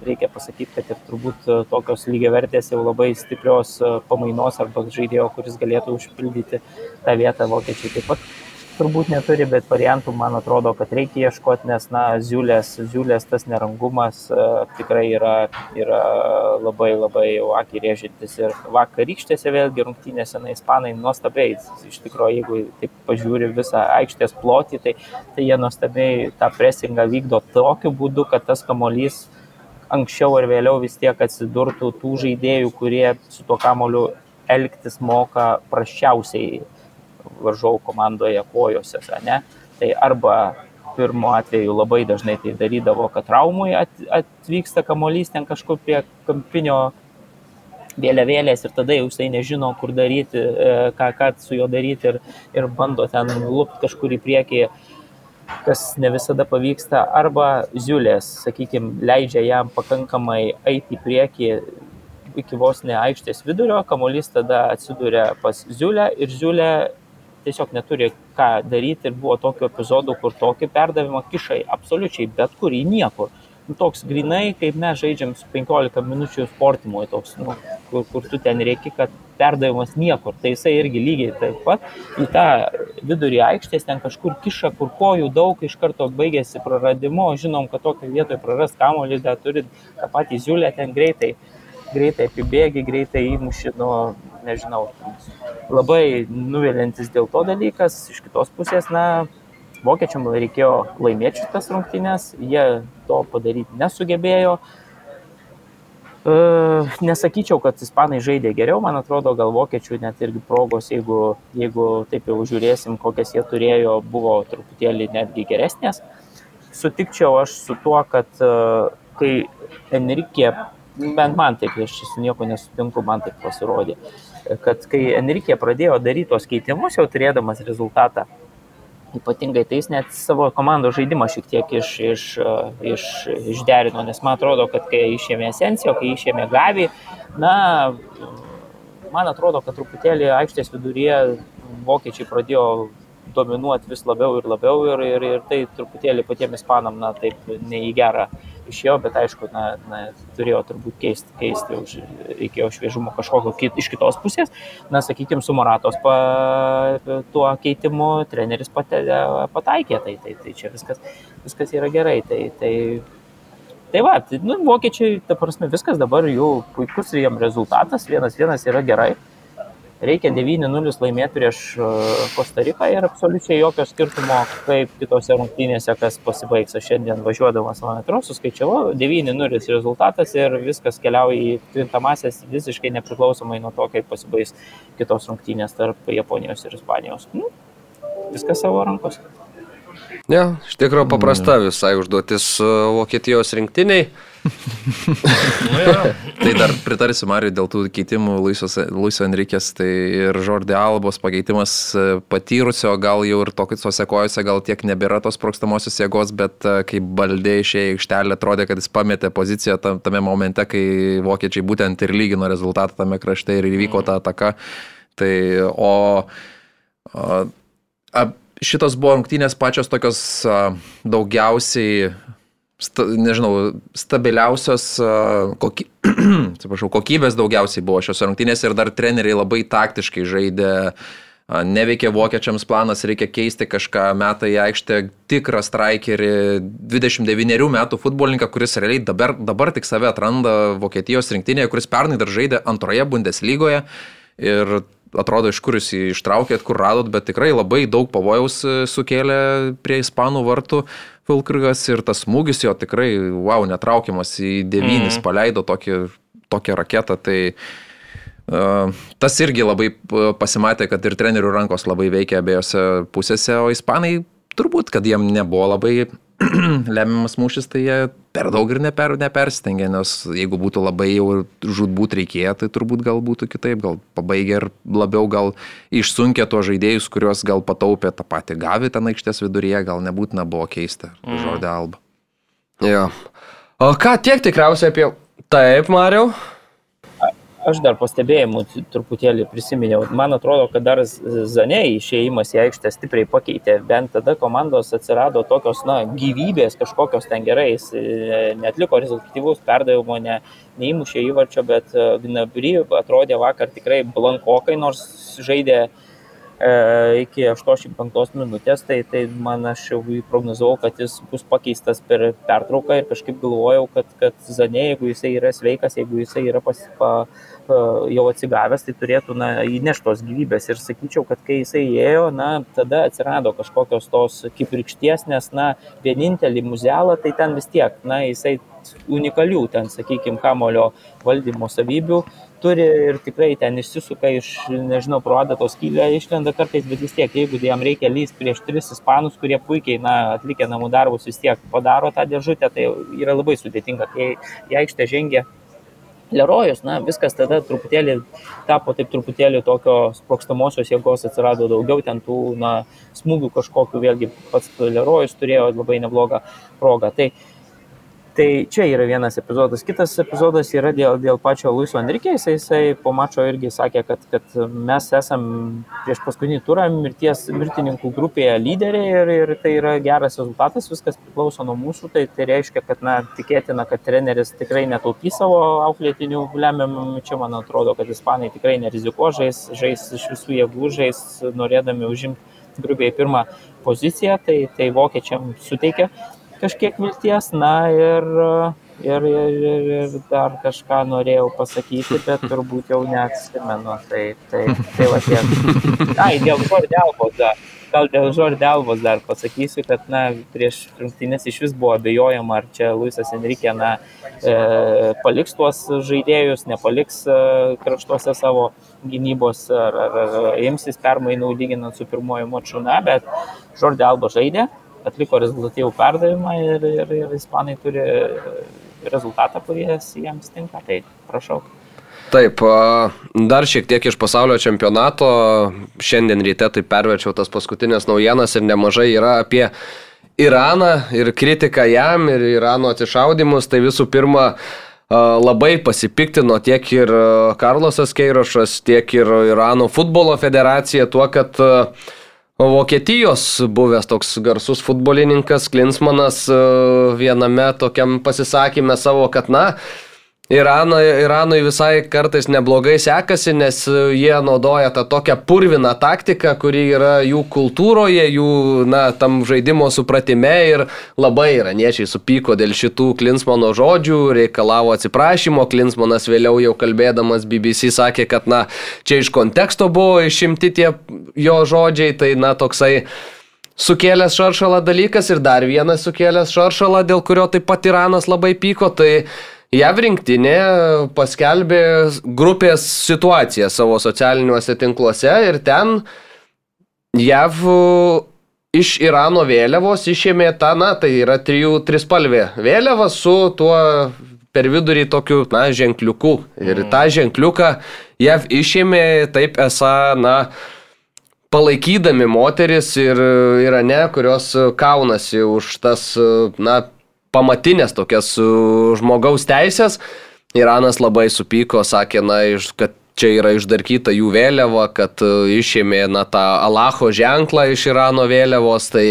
reikia pasakyti, kad ir turbūt e, tokios lygiavertės jau labai stiprios e, pamainos arba žaidėjo, kuris galėtų užpildyti tą vietą vokiečiai taip pat turbūt neturi, bet variantų man atrodo, kad reikia ieškoti, nes, na, ziulės, ziulės tas nerangumas uh, tikrai yra, yra labai labai jau akį rėžintis. Ir vakarykštėse vėlgi rungtynėse, na, ispanai nuostabiai, iš tikrųjų, jeigu taip pažiūri visą aikštės plotį, tai, tai jie nuostabiai tą presingą vykdo tokiu būdu, kad tas kamolys anksčiau ar vėliau vis tiek atsidurtų tų žaidėjų, kurie su tuo kamoliu elgtis moka prasčiausiai varžovų komandoje kojose, ne? Tai arba pirmo atveju labai dažnai tai darydavo, kad traumui atvyksta kamolys ten kažkur prie kampinio vėliavėlės ir tada jau jisai nežino, kur daryti, e, ką, ką su juo daryti ir, ir bando ten lūpti kažkur į priekį, kas ne visada pavyksta, arba ziulės, sakykime, leidžia jam pakankamai eiti į priekį iki vos ne aikštės vidurio, kamolys tada atsiduria pas ziulę ir ziulė tiesiog neturi ką daryti ir buvo tokių epizodų, kur tokį perdavimą kišai absoliučiai bet kur į niekur. Nu, toks grinai, kaip mes žaidžiam su 15 minučių sportimui, toks, nu, kur, kur tu ten reikia, kad perdavimas niekur. Tai jisai irgi lygiai taip pat į tą vidurį aikštės ten kažkur kiša, kur kojų daug iš karto baigėsi praradimu. Žinom, kad tokio vietoje prarast kamuolį, dar turi tą patį ziulę ten greitai, greitai apibėgi, greitai įmuši, nu, nežinau, labai nuvilintis dėl to dalykas. Iš kitos pusės, na, vokiečiam reikėjo laimėti šitas rungtynės, jie to padaryti nesugebėjo. E, nesakyčiau, kad ispanai žaidė geriau, man atrodo, gal vokiečių net irgi progos, jeigu, jeigu taip jau žiūrėsim, kokias jie turėjo, buvo truputėlį netgi geresnės. Sutikčiau aš su tuo, kad e, kai Enrique, bent man taip, aš su nieko nesutinku, man taip pasirodė, kad kai Enrique pradėjo daryti tos keitimus, jau turėdamas rezultatą, ypatingai tai jis net savo komandos žaidimą šiek tiek iš, iš, iš, išderino, nes man atrodo, kad kai išėmė Esencijo, kai išėmė Gavį, na, man atrodo, kad truputėlį aikštės viduryje vokiečiai pradėjo dominuoti vis labiau ir labiau ir, ir, ir tai truputėlį patiems ispanam, na, taip ne išėjo, bet aišku, na, na, turėjo turbūt keisti, keisti už, reikėjo šviežumo kažkokio kit, iš kitos pusės. Na, sakykime, su Moratos pa, tuo keitimu treneris pate, pataikė, tai, tai, tai čia viskas, viskas yra gerai. Tai, tai, tai va, tai, nu, vokiečiai, ta prasme, viskas dabar jų puikus jiem rezultatas, vienas vienas yra gerai reikia 9-0 laimėti prieš Kostariką ir absoliučiai jokio skirtumo, kaip kitose rungtynėse, kas pasibaigs. Aš šiandien važiuodamas, man atrodo, suskaičiavau, 9-0 rezultatas ir viskas keliauja į krintamasias visiškai nepriklausomai nuo to, kaip pasibaigs kitos rungtynės tarp Japonijos ir Ispanijos. Nu, viskas savo rankose. Ne, iš tikrųjų paprasta visai užduotis Vokietijos rinktiniai. Nu, tai dar pritarsiu Mariui dėl tų keitimų Luiso Enrikės, tai ir Žordė Albos pakeitimas e, patyrusio, gal jau ir tokiuose kojose, gal tiek nebėra tos prokstamosios jėgos, bet e, kai baldė išėjo į aikštelę, atrodė, kad jis pametė poziciją tame momente, kai vokiečiai būtent ir lygino rezultatą tame krašte ir įvyko ta ataka. Tai, o, o a, šitos buvo rungtynės pačios tokios a, daugiausiai sta, nežinau, stabiliausios koky... Atsiprašau, kokybės daugiausiai buvo šios rungtynės ir dar treneriai labai taktiškai žaidė. Neveikia vokiečiams planas, reikia keisti kažką, metą į aikštę tikrą strikerį, 29 metų futbolininką, kuris realiai dabar, dabar tik save atranda Vokietijos rinktinėje, kuris pernai dar žaidė antroje Bundeslygoje ir atrodo, iš kur jūs jį ištraukėt, kur radot, bet tikrai labai daug pavojaus e, sukėlė prie ispanų vartų. Vilkrigas ir tas smūgis jo tikrai, wow, netraukiamas į devynis, mm. paleido tokį, tokią raketą. Tai Tas irgi labai pasimatė, kad ir trenerių rankos labai veikia abiejose pusėse, o ispanai turbūt, kad jiem nebuvo labai lemiamas mūšis, tai jie per daug ir neper, nepersistengė, nes jeigu būtų labai jau žudbūt reikėję, tai turbūt gal būtų kitaip, gal pabaigė ir labiau gal išsunkė tuos žaidėjus, kuriuos gal pataupė tą patį gavį ten aikštės viduryje, gal nebūtina buvo keista mm. žodį alba. Jo. O ką tiek tikriausiai apie... Taip, Mariau. Aš dar pastebėjimų truputėlį prisiminiau. Man atrodo, kad dar Zanei išėjimas į aikštę stipriai pakeitė. Bent tada komandos atsirado tokios, na, gyvybės kažkokios ten gerai. Jis e, netliko rezultatyvus perdavimo, ne, neįmušė įvarčio, bet e, Gnabry atrodė vakar tikrai blankokai, nors žaidė E, iki 85 minutės, tai, tai man aš jau prognozavau, kad jis bus pakeistas per pertrauką ir kažkaip galvojau, kad, kad Zanė, jeigu jisai yra sveikas, jeigu jisai yra pas, pa, jau atsigavęs, tai turėtų na, įneštos gyvybės. Ir sakyčiau, kad kai jisai įėjo, na, tada atsirado kažkokios tos kipirkšties, nes, na, vienintelį muzelą, tai ten vis tiek, na, jisai unikalių, ten, sakykime, kamulio valdymo savybių turi ir tikrai ten išsisuka iš, nežinau, pro adatos skylę išlenda kartais, bet vis tiek, jeigu jam reikia lysti prieš tris ispanus, kurie puikiai, na, atlikę namų darbus vis tiek padaro tą dėžutę, tai yra labai sudėtinga. Kai į aikštę žengia Lerojus, na, viskas tada truputėlį tapo taip truputėlį tokio sprokstamosios jėgos atsirado daugiau, ten tų, na, smūgių kažkokiu, vėlgi pats Lerojus turėjo labai neblogą progą. Tai uh, Tai čia yra vienas epizodas. Kitas epizodas yra dėl, dėl pačio Luiso Enrique. Jisai, jisai po mačo irgi sakė, kad, kad mes esam prieš paskutinį turą mirties mirtininkų grupėje lyderiai ir, ir tai yra geras rezultatas, viskas priklauso nuo mūsų. Tai, tai reiškia, kad na, tikėtina, kad treneris tikrai netaupys savo auklėtinių lemiamų. Čia man atrodo, kad ispanai tikrai nerizikuo, žais, žais iš visų jėgų, žais norėdami užimti grubiai pirmą poziciją, tai, tai vokiečiam suteikia kažkiek vilties, na ir, ir, ir, ir, ir dar kažką norėjau pasakyti, bet turbūt jau neatsimenu. Tai, tai, tai va tiek. Ai, dėl Žordelbos dar. Gal dėl Žordelbos dar pasakysiu, kad na, prieš rungtynės iš vis buvo abejojama, ar čia Luisas Enrique na, e, paliks tuos žaidėjus, nepaliks e, kraštuose savo gynybos, ar, ar, ar imsis permainų lyginant su pirmoju maču, na, bet Žordelbo žaidė, atliko rezultatyvų perdavimą ir, ir, ir ispanai turi rezultatą, kuris jiems tinka. Tai prašau. Taip, dar šiek tiek iš pasaulio čempionato. Šiandien ryte tai perverčiau tas paskutinės naujienas ir nemažai yra apie Iraną ir kritiką jam ir Irano atsišaudimus. Tai visų pirma, labai pasipiktino tiek ir Karlosas Keirošas, tiek ir Irano futbolo federacija tuo, kad uh, Vokietijos buvęs toks garsus futbolininkas Klinsmanas e, viename tokiam pasisakymė savo, kad na, Irano, Iranui visai kartais neblogai sekasi, nes jie naudoja tą tokią purviną taktiką, kuri yra jų kultūroje, jų, na, tam žaidimo supratime ir labai iraniečiai supyko dėl šitų Klinsmano žodžių, reikalavo atsiprašymo, Klinsmanas vėliau jau kalbėdamas BBC sakė, kad, na, čia iš konteksto buvo išimti tie jo žodžiai, tai, na, toksai sukėlęs šaršalą dalykas ir dar vienas sukėlęs šaršalą, dėl kurio taip pat Iranas labai pyko, tai JAV rinktinė paskelbė grupės situaciją savo socialiniuose tinkluose ir ten JAV iš Irano vėliavos išėmė tą, na, tai yra trijų trispalvė vėliava su tuo per vidurį tokiu, na, ženkliuku. Ir mm. tą ženkliuką JAV išėmė taip esą, na, palaikydami moteris ir Irane, kurios kaunasi už tas, na, pamatinės tokias žmogaus teisės. Iranas labai supyko, sakė, na, kad čia yra išdarkyta jų vėliava, kad e, išėmė, na, tą Alacho ženklą iš Irano vėliavos, tai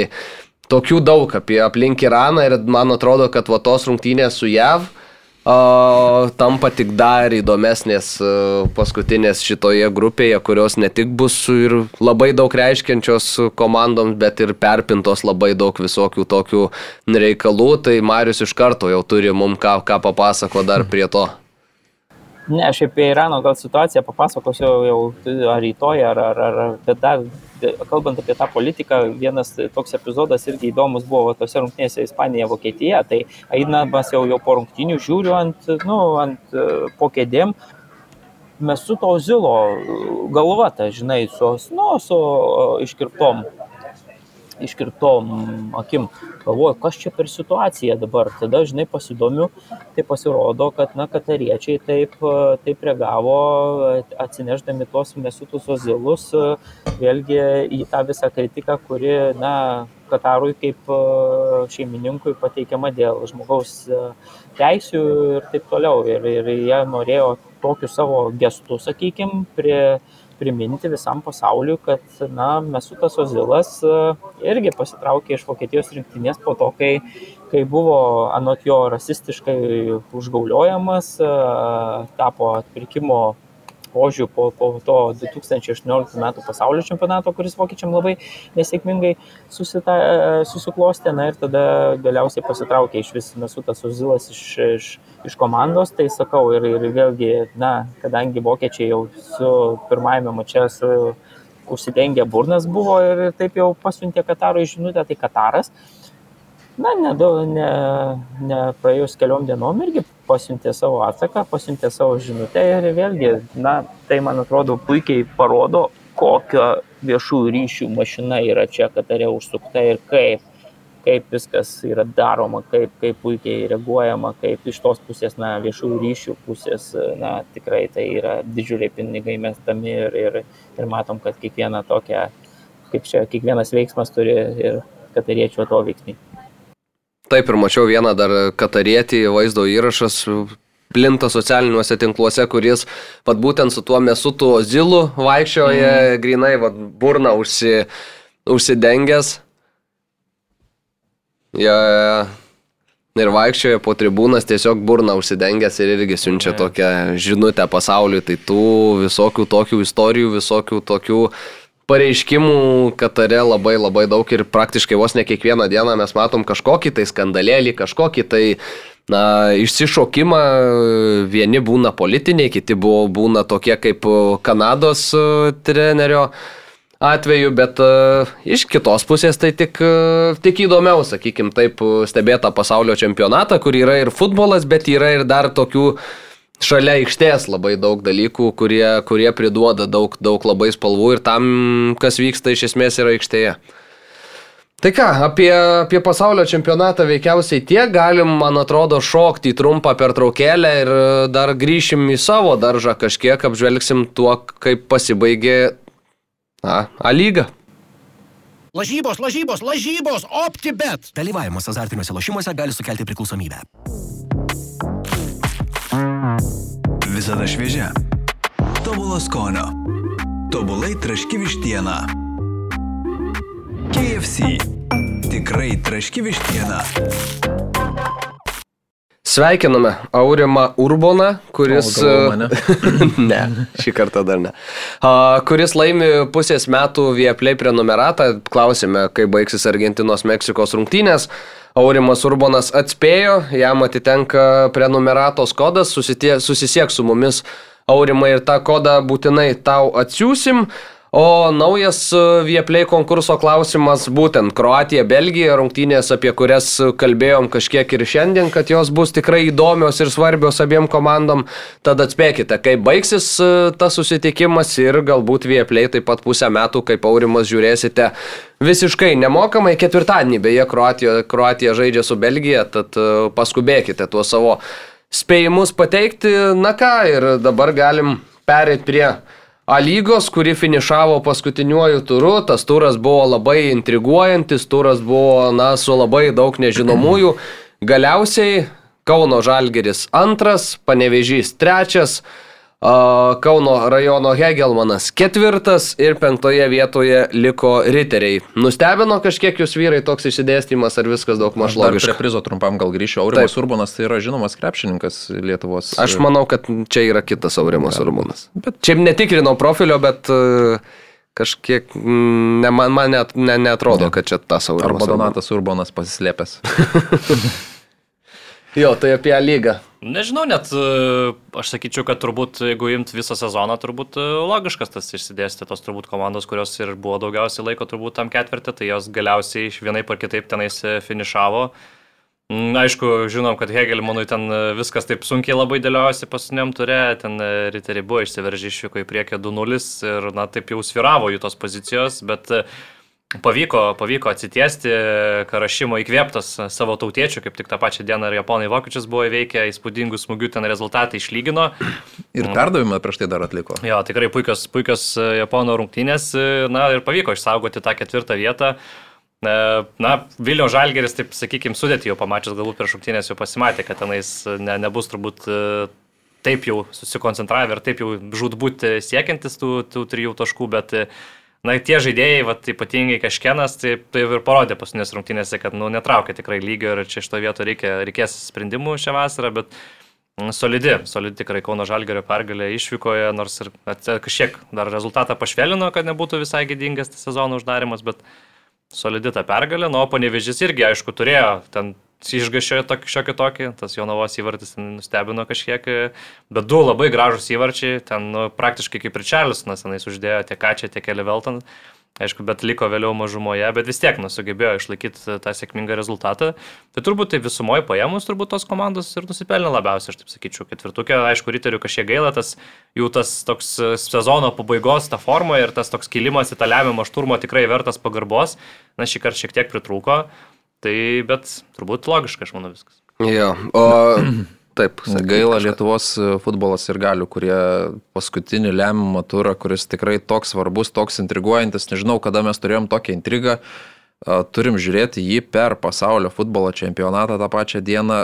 tokių daug apie aplink Iraną ir man atrodo, kad va tos rungtynės su JAV O, tampa tik dar įdomesnės paskutinės šitoje grupėje, kurios ne tik bus ir labai daug reiškiančios komandoms, bet ir perpintos labai daug visokių tokių reikalų. Tai Marius iš karto jau turi mum ką, ką papasako dar prie to. Ne, aš apie Irano gal situaciją papasakosiu jau ar rytoj, ar, ar, ar bet dar kalbant apie tą politiką, vienas toks epizodas irgi įdomus buvo tose rungtynėse Ispanija, Vokietija, tai einamas jau, jau po rungtynių žiūriu ant, nu, ant po kėdėm, mes su to zilo galva, tai žinai, su, nu, su iškirptom iškirptom akim. Galvoju, kas čia per situacija dabar. Tada, žinai, pasidomiu, tai pasirodo, kad, na, katariečiai taip, taip reagavo, atsineždami tuos mesutus ozilus, vėlgi į tą visą kritiką, kuri, na, Katarui kaip šeimininkui pateikiama dėl žmogaus teisių ir taip toliau. Ir, ir jie norėjo tokiu savo gestu, sakykime, prie priminti visam pasauliu, kad na, Mesutas Ozilas e, irgi pasitraukė iš Vokietijos rinktinės po to, kai, kai buvo anot jo rasistiškai užgauliojamas, e, tapo atpirkimo požiūrių po, po to 2018 metų pasaulio čempionato, kuris vokiečiam labai nesėkmingai susita, susiklostė, na ir tada galiausiai pasitraukė iš vis Mesutas Uzilas iš, iš, iš komandos, tai sakau, ir, ir vėlgi, na, kadangi vokiečiai jau su pirmajame mače su užsidengę burnas buvo ir taip jau pasiuntė Katarui žinutę, tai Kataras na, nedaug, ne, ne praėjus keliom dienom irgi pasiuntė savo atsaką, pasiuntė savo žinutę ir vėlgi, na, tai man atrodo puikiai parodo, kokio viešųjų ryšių mašina yra čia Katare užsukta ir kaip, kaip viskas yra daroma, kaip, kaip puikiai reaguojama, kaip iš tos pusės, na, viešųjų ryšių pusės, na, tikrai tai yra didžiuliai pinigai mestami ir, ir, ir matom, kad kiekviena tokia, kaip čia, kiekvienas veiksmas turi ir katariečių atoveiksmį. Taip ir mačiau vieną dar katarietį vaizdo įrašas plinta socialiniuose tinkluose, kuris vat, būtent su tuo mesutu zilu vaikščioja, mm. grinai vat, burna užsi, užsidengęs. Ja, ir vaikščioja po tribūnas tiesiog burna užsidengęs ir irgi siunčia tokią žinutę pasauliui. Tai tų visokių tokių istorijų, visokių tokių pareiškimų Katare labai labai daug ir praktiškai vos ne kiekvieną dieną mes matom kažkokį tai skandalėlį, kažkokį tai na, išsišokimą. Vieni būna politiniai, kiti buvo, būna tokie kaip Kanados e, trenerio atveju, bet uh, iš kitos pusės tai tik, uh, tik įdomiau, sakykime, taip stebėta pasaulio čempionatą, kur yra ir futbolas, bet yra ir dar tokių šalia aikštės labai daug dalykų, kurie, kurie priduoda daug, daug labai spalvų ir tam, kas vyksta iš esmės yra aikštėje. Tai ką, apie, apie pasaulio čempionatą veikiausiai tiek galim, man atrodo, šokti į trumpą pertraukėlę ir dar grįšim į savo daržą kažkiek, apžvelgsim tuo, kaip pasibaigė na, A lyga. Lažybos, lažybos, lažybos, OptiBet. Dalyvavimas azartiniuose lošimuose gali sukelti priklausomybę. Visada šviežia. Tobulo skonio. Tobulai traški vištiena. KFC. Tikrai traški vištiena. Sveikiname Aurimą Urboną, kuris... O, ne? šį kartą dar ne. A, kuris laimi pusės metų Vieplay prenumeratą. Klausime, kaip baigsis Argentinos Meksikos rungtynės. Aurimas Urbonas atspėjo, jam atitenka prenumeratos kodas, susitie, susisiek su mumis Aurimai ir tą kodą būtinai tau atsiūsim. O naujas e, Vieplay konkurso klausimas būtent Kroatija, Belgija, rungtynės, apie kurias kalbėjom kažkiek ir šiandien, kad jos bus tikrai įdomios ir svarbios abiem komandom. Tad atspėkite, kaip baigsis e, tas susitikimas ir galbūt Vieplay taip pat pusę metų, kaip Aurimas žiūrėsite visiškai nemokamai. Ketvirtadienį beje Kroatija, Kroatija žaidžia su Belgija, tad e, paskubėkite tuos savo spėjimus pateikti. Na ką, ir dabar galim perėti prie A lygos, kuri finišavo paskutiniuoju turu, tas turas buvo labai intriguojantis, turas buvo, na, su labai daug nežinomųjų. Galiausiai Kauno Žalgeris antras, Panevežys trečias, Kauno rajono Hegelmanas ketvirtas ir penktoje vietoje liko riteriai. Nustebino kažkiek jūs vyrai toks išsidėstymas ar viskas daug maž logiška? Prie prizo trumpam gal grįšiu. Aurimas Taip. Urbanas tai yra žinomas krepšininkas Lietuvos. Aš manau, kad čia yra kitas Aurimas ja. Urbanas. Bet čia netikrinau profilio, bet uh, kažkiek ne, man, man net, ne, netrodo, ne. kad čia tas Aurimas. Arba Donatas Urbanas pasislėpęs. jo, tai apie lygą. Nežinau, net e, aš sakyčiau, kad turbūt, jeigu imt visą sezoną, turbūt e, logiškas tas išsidėstė tos turbūt komandos, kurios ir buvo daugiausiai laiko turbūt tam ketvirtį, tai jos galiausiai vienaip ar kitaip tenais e, finišavo. Mm, Aišku, žinom, kad Hegelmanui ten viskas taip sunkiai labai dėliojasi paskutiniam turė, ten riteriai buvo išsiveržę išvyko į priekį 2-0 ir, na, taip jau sviravo jų tos pozicijos, bet e, pavyko, pavyko atsitiesti, Karašimo įkvėptas savo tautiečių, kaip tik tą pačią dieną ir Japonai Vokiečius buvo įveikę, įspūdingų smūgių ten rezultatai išlygino. Ir perdavimą prieš tai dar atliko. Jo, tikrai puikios, puikios e, Japono rungtynės, e, na ir pavyko išsaugoti tą ketvirtą vietą. E, Na, Vilnių Žalgeris, taip sakykime, sudėti jau pamačius, galbūt prieš rungtynės jau pasimatė, kad tenais ne, nebus turbūt taip jau susikoncentravę ir taip jau žudbūt siekiantis tų, tų trijų taškų, bet Na, tie žaidėjai, vat, ypatingai kažkienas, tai, tai ir parodė paskutinės rungtynėse, kad, nu, netraukia tikrai lygio ir čia šito vieto reikia, reikės sprendimų šią vasarą, bet mm, solidi, solidi tikrai Kauno Žalgerio pergalė išvykoje, nors ir at- kažkiek dar rezultatą pašvelino, kad nebūtų visai gėdingas sezono uždarimas, bet solidi ta pergalė, nu, o panevežys irgi, aišku, turėjo ten išgašėjo tokį šiokį tokį, tas Jonavos įvartis nustebino kažkiek, bet du labai gražus įvarčiai, ten nu, praktiškai kaip ir Čarlisonas tenais uždėjo tiek Kačią, tiek Elivelton. Aišku, bet liko vėliau mažumoje, bet vis tiek nusugebėjo išlaikyti tą sėkmingą rezultatą. Tai turbūt tai visumoje paėmus, turbūt tos komandos ir nusipelnė labiausiai, aš taip sakyčiau. Ketvirtukė, aišku, riterių kažkiek gaila, tas jų tas toks sezono pabaigos, ta forma ir tas toks kilimas į tą lemiamą šturmo tikrai vertas pagarbos. Na, šį kartą šiek tiek pritrūko. Tai, bet turbūt logiška, aš manau, viskas. Jo, o taip, Gaila kažką. Lietuvos e, futbolas ir galių, kurie paskutinį lemiamą turą, kuris tikrai toks svarbus, toks intriguojantis, nežinau, kada mes turėjom tokią intrigą, a, turim žiūrėti jį per pasaulio futbolo čempionatą tą pačią dieną,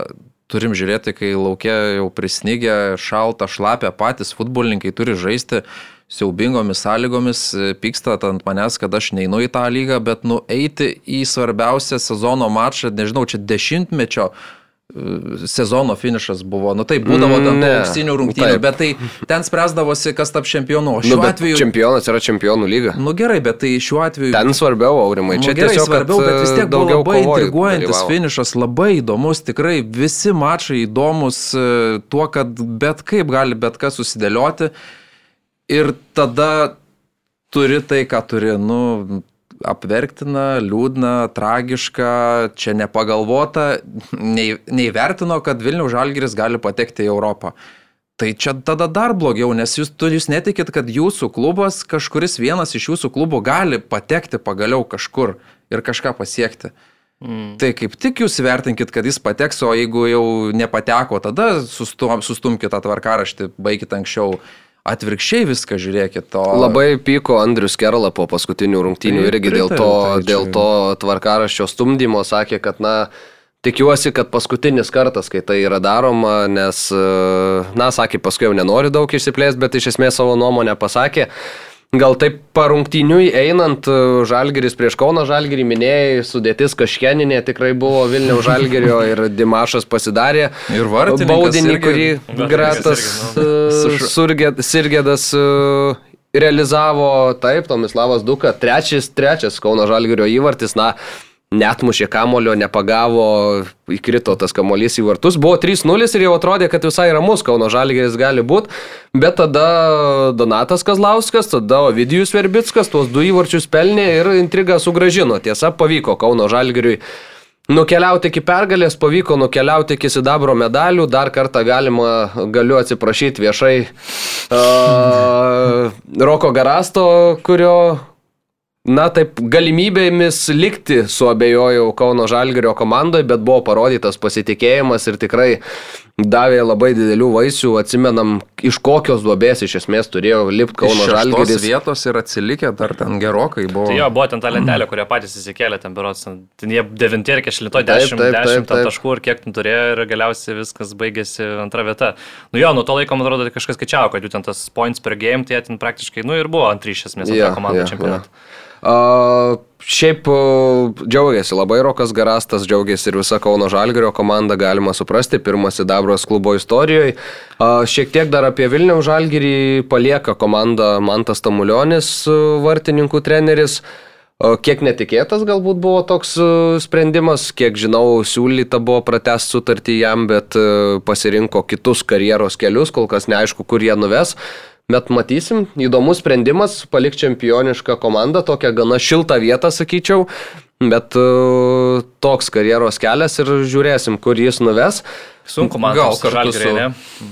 turim žiūrėti, kai laukia jau prisnygę, šalta, šlapia, patys futbolininkai turi žaisti siaubingomis sąlygomis, e, pyksta ant manęs, kad aš neinu į tą lygą, bet nueiti į svarbiausią sezono mačą, nežinau, čia dešimtmečio e, sezono finišas buvo. Nu tai būdavo ten Mm, auksinių rungtynių, taip. bet tai ten spręsdavosi, kas tap čempionu. O Nu, šiuo bet atveju... čempionas yra čempionų lyga. Nu gerai, bet tai šiuo atveju... Ten svarbiau, Aurimai. Nu, Čia gerai, tiesiog svarbiau, bet vis tiek buvo labai intriguojantis finišas, labai įdomus, tikrai visi mačai įdomus e, tuo, kad bet kaip gali bet kas susidėlioti ir tada turi tai, ką turi, nu, apverktina, liūdna, tragiška, čia nepagalvota, nei- neįvertino, kad Vilnių Žalgiris gali patekti į Europą. Tai čia tada dar blogiau, nes jūs, jūs netikit, kad jūsų klubas, kažkuris vienas iš jūsų klubų gali patekti pagaliau kažkur ir kažką pasiekti. Mm. Tai kaip tik jūs vertinkit, kad jis pateks, o jeigu jau nepateko, tada sustum, sustumkite tą tvarkaraštį, baigit anksčiau. Atvirkščiai viską žiūrėkit. O... Labai pyko Andrius Kerla po paskutinių rungtynių Tai irgi dėl pritariu, to, tai dėl to tvarkaraščio stumdymo, sakė, kad na, tikiuosi, kad paskutinis kartas, kai tai yra daroma, nes, e, na, sakė, paskui jau nenori daug išsiplėsti, bet iš esmės savo nuomonę pasakė. Gal taip parungtiniui einant, e, Žalgeris prieš Kauno Žalgerį minėjai, sudėtis kažkeninė tikrai buvo Vilniaus Žalgerio ir Dimašas pasidarė. Ir vartininkas baudinį, kurį Gratas irgi, e, Sirgėdas e, realizavo, taip, Tomislavas Duka, trečias, trečias Kauno Žalgerio įvartis, na, netmušė kamulio, nepagavo, įkrito tas kamuolys į vartus. Buvo 3-0 ir jau atrodė, kad visai ramus Kauno Žalgeris gali būti, bet tada Donatas Kazlauskas, tada Ovidijus Verbickas tuos du įvarčius pelnė ir intrigą sugražino. Tiesa, pavyko Kauno Žalgeriui Nukeliauti iki pergalės, pavyko nukeliauti iki sidabro medalių, dar kartą galima, galiu atsiprašyti viešai uh, Roko Garasto, kurio, na taip, galimybėmis likti suabejojau Kauno Žalgerio komandoje, bet buvo parodytas pasitikėjimas ir tikrai davė labai didelių vaisių, atsimenam, iš kokios duobės iš esmės turėjo lipti Kauno Žalgeris. vietos ir atsilikę dar ten gerokai buvo. Tai jo, buvo ten ta lentelė, kurią patys įsikėlė, ten berots, ten jie devinti ir kešlinto Taip, 10, taip, taip, 10 ten taip. taškų ir kiek ten turėjo ir galiausiai viskas baigėsi antra vieta. Nu jo, nuo to laiko, man atrodo, kažkas skaičiavo, kad jų ten tas points per game, tai jie ten praktiškai, nu ir buvo antry iš esmės antra komanda čempionate. A, šiaip džiaugiasi labai Rokas Garastas, džiaugiasi ir visa Kauno Žalgerio komanda, galima suprasti, pirmas įdabros klubo istorijoje. Šiek tiek dar apie Vilniaus Žalgerį palieka komanda Mantas Tamulionis, a, vartininkų treneris. Kiek netikėtas galbūt buvo toks a, sprendimas, kiek žinau, siūlyta buvo pratesti sutartį jam, bet a, pasirinko kitus karjeros kelius, kol kas neaišku, kur jie nuves. Bet matysim, įdomus sprendimas, palik čempionišką komandą, tokią gana šiltą vietą, sakyčiau. Bet uh, toks karjeros kelias ir žiūrėsim, kur jis nuves. Sunku man Gal tam žalgerį, su- ne?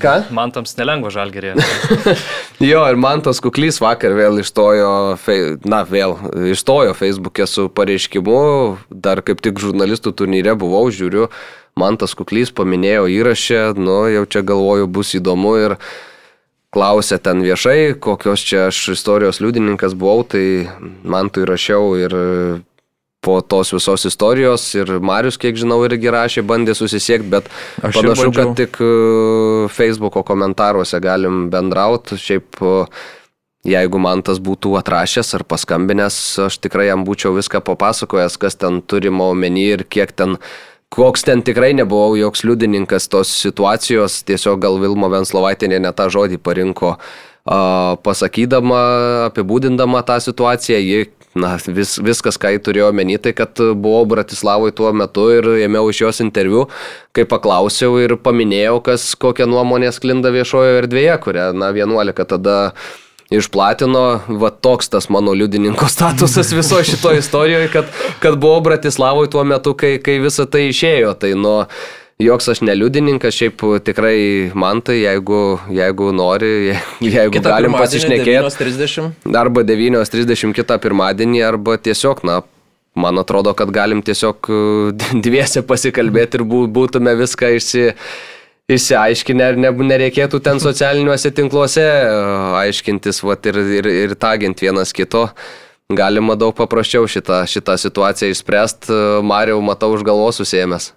Ką? Man tam nelengva žalgerį. Jo, ir man tas kuklys vakar vėl išstojo, fei- na, vėl išstojo Facebook'e su pareiškimu, dar kaip tik žurnalistų turnyre buvau, žiūriu, man tas kuklys paminėjo įrašę, nu, jau čia galvoju, bus įdomu ir klausė ten viešai, kokios čia aš istorijos liudininkas buvau, tai man tai rašiau ir po tos visos istorijos ir Marius, kiek žinau, irgi rašė, bandė susisiekti, bet Aš panašu, kad tik e, Facebook'o komentaruose galim bendrauti. Šiaip, e, jeigu man tas būtų atrašęs ar paskambinęs, aš tikrai jam būčiau viską papasakojęs, kas ten turima omeny ir kiek ten, koks ten tikrai nebuvau joks liudininkas tos situacijos, tiesiog gal Vilmo Venslovaitinė ne tą žodį parinko. Pasakydama, apibūdindama tą situaciją, ji Na, vis, viskas, ką jį turėjo omeny, tai kad buvau Bratislavoje tuo metu ir ėmiau iš jos interviu, kai paklausiau ir paminėjau, kas kokią nuomonę sklinda viešojo erdvėje, kurią, na, 11 tada išplatino, va toks tas mano liudininko statusas viso šito istorijoje, kad, kad buvau Bratislavoje tuo metu, kai, kai visa tai išėjo. Tai nuo joks aš neliudininkas, šiaip tikrai man tai, jeigu, jeigu nori, jeigu Kita galim pasišnekėti. 9:30. Arba 9.30 kitą pirmadienį, arba tiesiog, na, man atrodo, kad galim tiesiog dviese pasikalbėti ir bū- būtume viską išsi, išsiaiškinę ir ne, nereikėtų ten socialiniuose tinkluose uh, aiškintis vat, ir, ir, ir tagint vienas kito. Galima daug paprasčiau šitą, šitą situaciją išspręsti. Mariau, matau, už galvos susėmęs.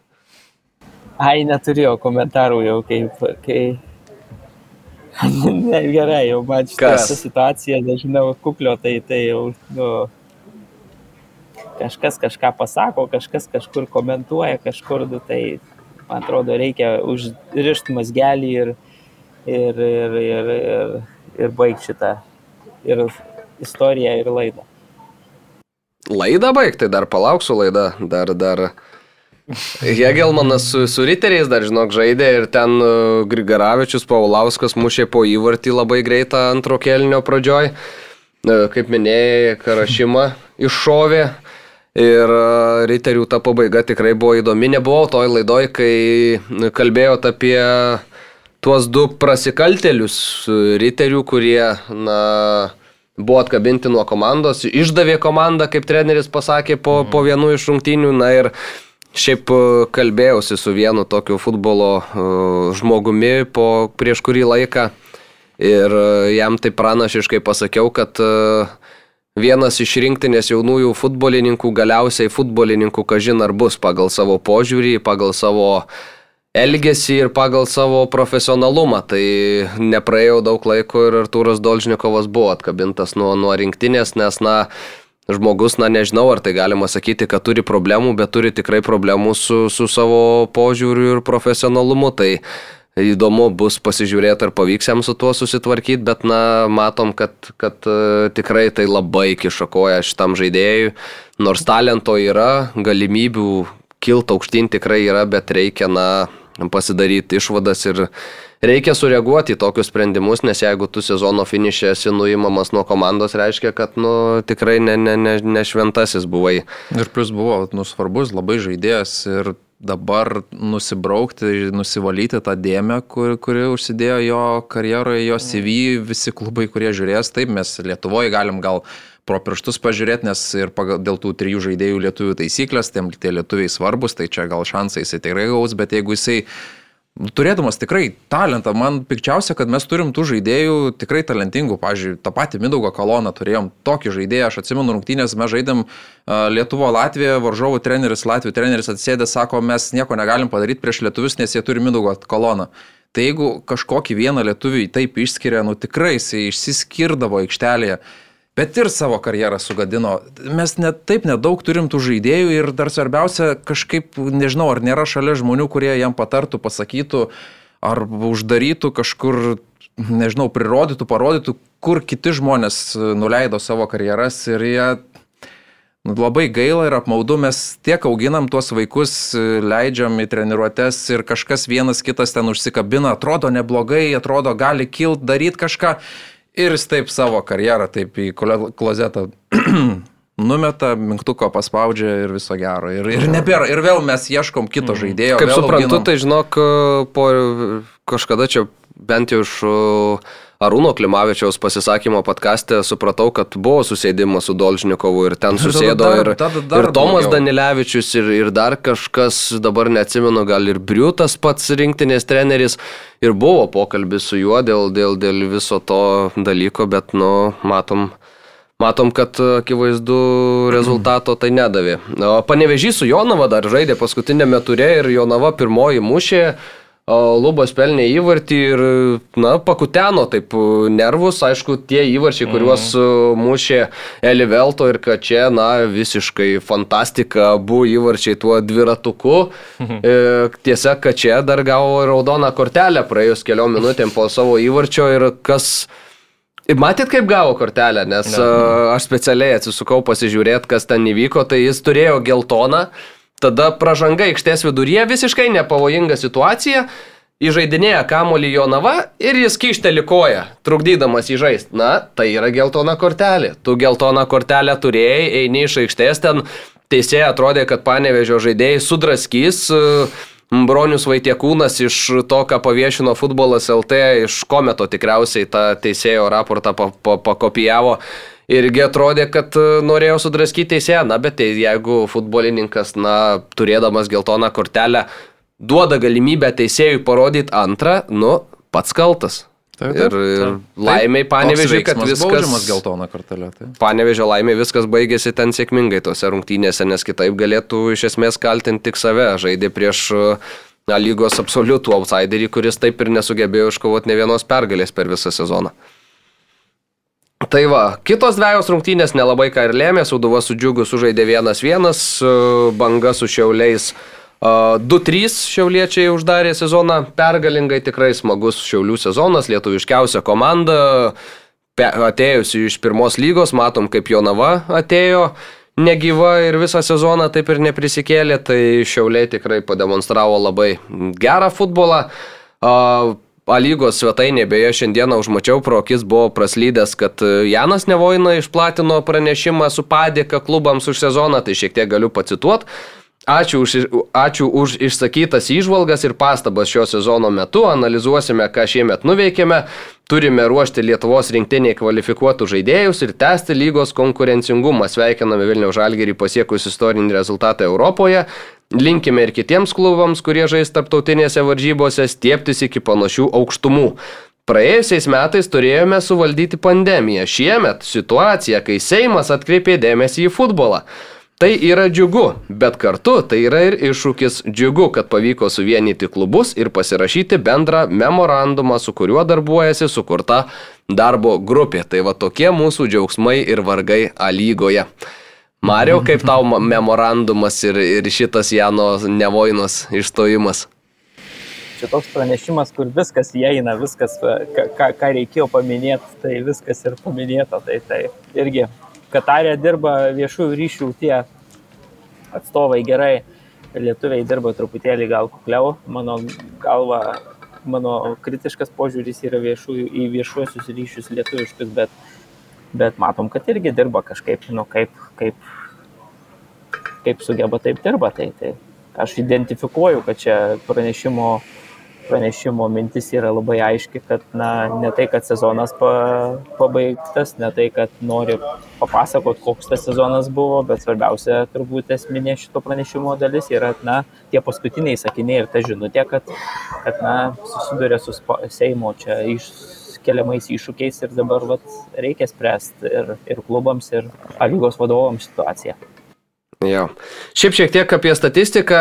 Ai, neturėjau komentarų jau, kaip, kai... ne, gerai, jau man šitą situaciją, nežinau, kuklio, tai, tai jau, nu, kažkas kažką pasako, kažkas kažkur komentuoja, kažkur, nu, tai, man atrodo, reikia užrišti mazgelį ir, ir, ir, ir, ir, ir baigti šitą, ir istoriją, ir laidą. Laidą baigti, dar palauksiu laidą, dar, dar. Hegelmanas su, su riteriais dar, žinok, žaidė ir ten uh, Grigaravičius Paulauskas mušė po įvartį labai greitą antro kelnio pradžioj. Uh, Kaip minėjai, Karašima iššovė. Ir uh, riterių ta pabaiga tikrai buvo įdomi. Nebuvau toj laidoj, kai kalbėjot apie tuos du prasikaltelius uh, riterių, kurie, na, buvo atkabinti nuo komandos, išdavė komandą, kaip treneris pasakė po, po vienų iš rungtynių. Na ir šiaip e, kalbėjausi su vienu tokiu futbolo e, žmogumi po, prieš kurį laiką ir e, jam tai pranašiškai pasakiau, kad e, vienas iš rinktinės jaunųjų futbolininkų galiausiai futbolininkų kažin ar bus pagal savo požiūrį, pagal savo elgesį ir pagal savo profesionalumą. Tai nepraėjo daug laiko ir Artūras Dolžnikovas buvo atkabintas nuo, nuo rinktinės, nes, na, žmogus, na, nežinau, ar tai galima sakyti, kad turi problemų, bet turi tikrai problemų su, su savo požiūriu ir profesionalumu. Tai įdomu bus pasižiūrėti, ar pavyks jam su tuo susitvarkyti, bet, na, matom, kad, kad e, tikrai tai labai kišakoja šitam žaidėjui. Nors talento yra, galimybių kilti aukštyn tikrai yra, bet reikia, na, pasidaryti išvadas ir reikia sureaguoti į tokius sprendimus, nes jeigu tu sezono finišė esi nuimamas nuo komandos, reiškia, kad, nu, tikrai ne, ne, ne, ne šventasis buvai. Ir plus buvo nu, svarbus labai žaidėjas ir dabar nusibraukti, nusivalyti tą dėmę, kur, kuri užsidėjo jo karjeroje, jo CV, visi klubai, kurie žiūrės, taip mes Lietuvoje galim gal pro pirštus pažiūrėti, nes ir pagal, dėl tų trijų žaidėjų lietuvių taisyklės, tiem tie lietuviai svarbus, tai čia gal šansai jisai tikrai gaus, bet jeigu jisai turėdamas tikrai talentą, man pikčiausia, kad mes turim tų žaidėjų tikrai talentingų. Pavyzdžiui, tą patį Mindaugo koloną turėjom tokį žaidėją, aš atsimenu rungtynės, mes žaidėm Lietuvo Latviją, varžovų treneris, Latvijų treneris atsėdė, sako, mes nieko negalim padaryti prieš lietuvius, nes jie turi Mindaugo koloną. Tai jeigu kažkokį vieną lietuvį taip išskiria, nu tikrai jisai išsiskirdavo aikštelėje. Bet ir savo karjerą sugadino. Mes net taip nedaug turim tų žaidėjų ir dar svarbiausia, kažkaip, nežinau, ar nėra šalia žmonių, kurie jam patartų, pasakytų, ar uždarytų kažkur, nežinau, prirodytų, parodytų, kur kiti žmonės nuleido savo karjeras ir jie nu, labai gaila ir apmaudu, mes tiek auginam tuos vaikus, leidžiam į treniruotės ir kažkas vienas kitas ten užsikabina, atrodo neblogai, atrodo gali kilt, daryti kažką ir jis taip savo karjerą taip į klozetą numeta, mygtuko paspaudžia ir viso gero. Ir, ir nebėra. Ir vėl mes ieškom kito žaidėjo. Kaip suprantu, auginam. tai žinok, po kažkada čia bent jau iš uh, Arūno Klimavičiaus pasisakymo podkastė supratau, kad buvo susėdimas su Dolžnikovu ir ten susėdo dar- ir, tada dar ir Tomas daugiau. Danilevičius ir, ir dar kažkas, dabar neatsimenu, gal ir Briutas pats rinktinės treneris ir buvo pokalbis su juo dėl, dėl, dėl viso to dalyko, bet, nu, matom. Matom, kad akivaizdu rezultato tai nedavė. Panevežys su Jonava dar žaidė paskutinėme ture ir Jonava pirmoji mušė. O Lubas pelnė įvartį ir, na, pakuteno taip nervus, aišku, tie įvarčiai, kuriuos mm. mušė Elivelto ir kad čia, na, visiškai fantastika, buvo įvarčiai tuo dviratuku. E, tiesa, kad čia dar gavo raudoną kortelę praėjus keliom minutėm po savo įvarčio ir kas... Matyt, kaip gavo kortelę, nes ne. aš specialiai atsisukau pasižiūrėti, kas ten įvyko, tai jis turėjo geltoną, tada pražanga aikštės viduryje, visiškai nepavojinga situacija, įžaidinėja kamolį Jonava ir jis kišteli koją, trukdydamas jį žaisti. Na, tai yra geltona kortelė. Tu geltoną kortelę turėjai, eini iš aikštės, ten teisėjai atrodė, kad panevežio žaidėjai sudraskys. Uh, Bronius Vaitiekūnas iš to, ką paviešino futbolas LT, iš kometo tikriausiai tą teisėjo raportą pa, pa, pakopijavo. Irgi atrodė, kad e, norėjo sudraskyti teisėją, na bet tai jeigu futbolininkas, na, turėdamas geltoną kortelę, duoda galimybę teisėjui parodyti antrą, nu, pats kaltas. Taip, ir, taip, ir taip. laimiai panevežiai, kad viskas... geltona kortelė. Tai. Panevežio laimė viskas baigėsi ten sėkmingai tose rungtynėse, nes kitaip galėtų iš esmės kaltinti tik save. Žaidė prieš na, lygos absoliutų outsiderį, kuris taip ir nesugebėjo iškovoti ne vienos pergalės per visą sezoną. Tai va, kitos dviejos rungtynės nelabai ką ir lėmė, Suduva su Džiugu sužaidė 1-1, banga su Šiauliais 2-3 šiauliečiai uždarė sezoną, pergalingai tikrai smagus šiaulių sezonas, lietuviškiausia komanda, atėjusi iš pirmos lygos, matom kaip Jonava atėjo negyva ir visą sezoną taip ir neprisikėlė, tai šiauliai tikrai pademonstravo labai gerą futbolą. A, A lygos svetainė, beje, šiandieną užmačiau, pro akis buvo praslydęs, kad Janas Nevoina išplatino pranešimą su padėka klubams už sezoną, tai šiek tiek galiu pacituoti. Ačiū už, ačiū už išsakytas įžvalgas ir pastabas šio sezono metu. Analizuosime, ką šiemet nuveikėme. Turime ruošti Lietuvos rinktiniai kvalifikuotų žaidėjus ir tęsti lygos konkurencingumą. Sveikiname Vilniaus Žalgerį pasiekus istorinį rezultatą Europoje. Linkime ir kitiems klubams, kurie žais tarptautinėse varžybose, stieptis iki panašių aukštumų. Praėjusiais metais turėjome suvaldyti pandemiją. Šiemet situacija, kai Seimas atkreipė dėmesį į futbolą. Tai yra džiugu, bet kartu tai yra ir iššūkis džiugu, kad pavyko suvienyti klubus ir pasirašyti bendrą memorandumą, su kuriuo darbuojasi sukurta darbo grupė. Tai va tokie mūsų džiaugsmai ir vargai A lygoje. Mariau, kaip tau ma- memorandumas ir, ir šitas Jano Nevoinos išstojimas? Čia toks pranešimas, kur viskas įeina, viskas, ką- ką reikėjo paminėti, tai viskas ir paminėta. Tai, tai irgi Katarė dirba viešųjų ryšių tie atstovai gerai, lietuviai dirba truputėlį gal kukliau, mano galva, mano kritiškas požiūris yra viešųjų, į viešuosius ryšius lietuviškus, bet, bet matom, kad irgi dirba kažkaip, nu kaip, kaip, kaip sugeba, taip dirba. Tai, tai aš identifikuoju, kad čia pranešimo pranešimo mintis yra labai aiški, kad na, ne tai, kad sezonas pa, pabaigtas, ne tai, kad nori papasakot, koks tas sezonas buvo, bet svarbiausia turbūt esminė šito pranešimo dalis yra, na, tie paskutiniai sakiniai ir ta žinutė, kad, kad na, susiduria su Seimo čia iškeliamais iššūkiais ir dabar vat, reikia spręsti ir, ir klubams, ir lygos vadovams situaciją. Jo. Šiaip šiek tiek apie statistiką.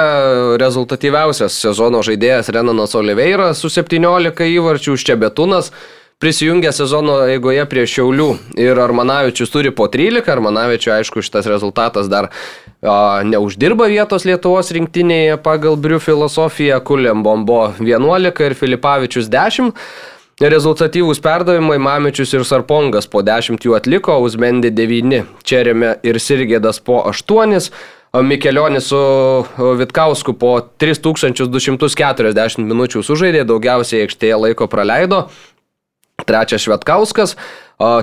Rezultatyviausias sezono žaidėjas Renanas Oliveira su 17 įvarčių Ščebetūnas prisijungė sezono eigoje prie Šiaulių ir Armanavičius turi po 13. Armanavičiu, aišku, šitas rezultatas dar a, neuždirba vietos Lietuvos rinktinėje pagal Brių filosofiją. Kulėm bombo 11 ir Filipavičius 10. Rezultatyvūs perdavimai Mamičius ir Sarpongas po 10 jų atliko, Uzmendi 9, Čerėme ir Sirgėdas po 8, o Mikelionis su Vitkausku po 3240 minučių sužaidė, daugiausiai aikštėje laiko praleido. trečias Švetkauskas,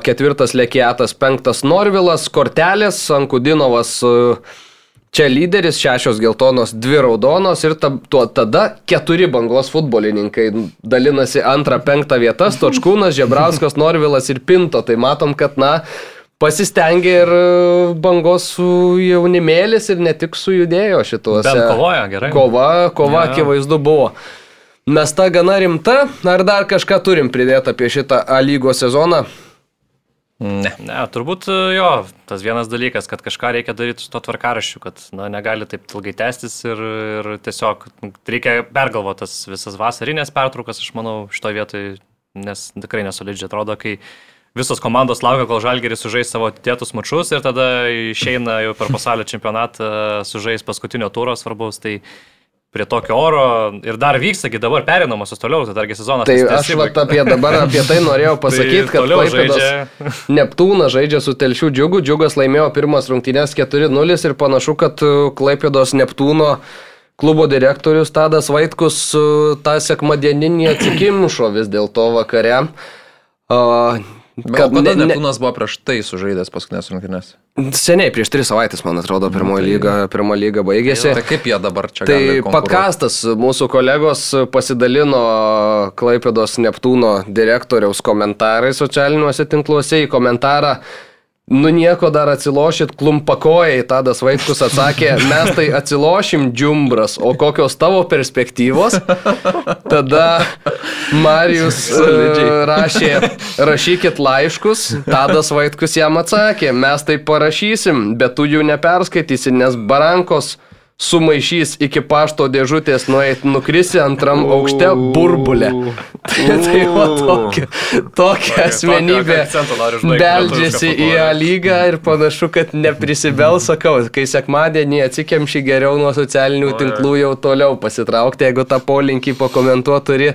ketvirtas Lekietas, penktas Norvilas, Kortelės, Ankudinovas e, čia lyderis, šešios geltonos, dvi raudonos ir ta, tuo, tada keturi bangos futbolininkai dalinasi antrą, penktą vietas, Točkūnas, Žebrauskas, Norvilas ir Pinto. Tai matom, kad na, pasistengė ir bangos su jaunimėlis ir ne tik sujudėjo šituose. Bent kovoja, gerai. Kova, kova Jo. akivaizdu buvo. Mes ta gana rimta, ar dar kažką turim pridėti apie šitą A lygos sezoną? Ne. Ne, turbūt e, jo, tas vienas dalykas, kad kažką reikia daryti su to tvarkaraščiu, kad na, negali taip ilgai tęstis ir, ir tiesiog reikia pergalvoti tas visas vasarinės pertraukas, aš manau, šitoje vietoje, nes tikrai nesolidžiai atrodo, kai visos komandos laukia, kol Žalgeris sužais savo atidėtus mačius ir tada išeina jau per pasaulio čempionatą sužais paskutinio turo svarbaus. Tai prie tokio oro ir dar vykstagi dabar perinamosios toliau, tai dargi sezonas. Tai aš vat apie dabar apie tai norėjau pasakyti, Tai kad žaidžia. Neptūnas žaidžia su Telšių džiugu, džiugas laimėjo pirmas rungtynės 4-0 ir panašu, kad uh, Klaipėdos Neptūno klubo direktorius Tadas Vaitkus uh, tą sekmadieninį atsikimšo vis dėlto vakare. Uh, Kad kada ne, Neptūnas buvo prieš tai sužaidęs paskutinės rungtynės? Seniai, prieš tris savaitės, man atrodo, pirmoji lyga, pirmo lyga baigėsi. Tai kaip jie dabar čia Tai podkastas mūsų kolegos pasidalino Klaipėdos Neptūno direktoriaus komentarai socialiniuose tinkluose į komentarą. Nu nieko dar atsilošit klumpakojai, Tadas Vaitkus atsakė, mes tai atsilošim džiumbras, o kokios tavo perspektyvos? Tada Marijus e, rašė, rašykit laiškus, Tadas Vaitkus jam atsakė, mes tai parašysim, bet tu jų neperskaitysi, nes barankos sumaišys iki pašto dėžutės, nueit nukrisi antram aukšte burbulę. tai tai va tokia, tokia asmenybė beldžiasi į A lygą ir panašu, kad neprisibel, sakau, kai sekmadienį atsikemši geriau nuo socialinių tinklų jau toliau pasitraukti, jeigu tą polinkį pakomentuoti turi,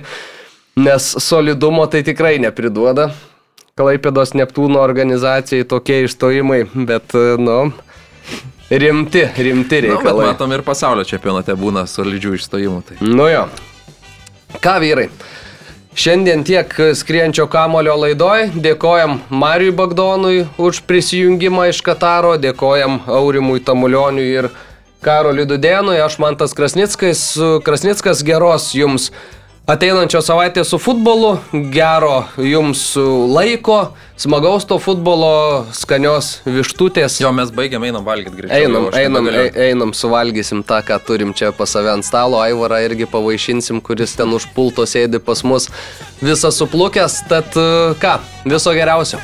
nes solidumo tai tikrai nepriduoda. Klaipėdos Neptūno organizacijai tokie išstojimai, bet, nu, rimti, rimti bet reikalai. matom ir pasaulio čempionate būna solidžių išstojimų. Tai. Nu jo. Ką vyrai? Šiandien tiek skrienčio kamulio laidoj. Dėkojam Mariui Bagdonui už prisijungimą iš Kataro, dėkojam Aurimui Tamulioniui ir Karoliui Dudėnui. Aš man tas Krasnickas, Krasnickas geros jums ateinančios savaitės su futbolu, gero jums laiko, smagaus to futbolo, skanios vištutės. Jo, mes baigiam, einam valgyti greičiau. Einam, jau einam, ei- einam, suvalgysim tą, ką turim čia pas save ant stalo. Aivarą irgi pavaišinsim, kuris ten už pulto sėdi pas mus visas suplukęs. Tad e, ką, viso geriausio.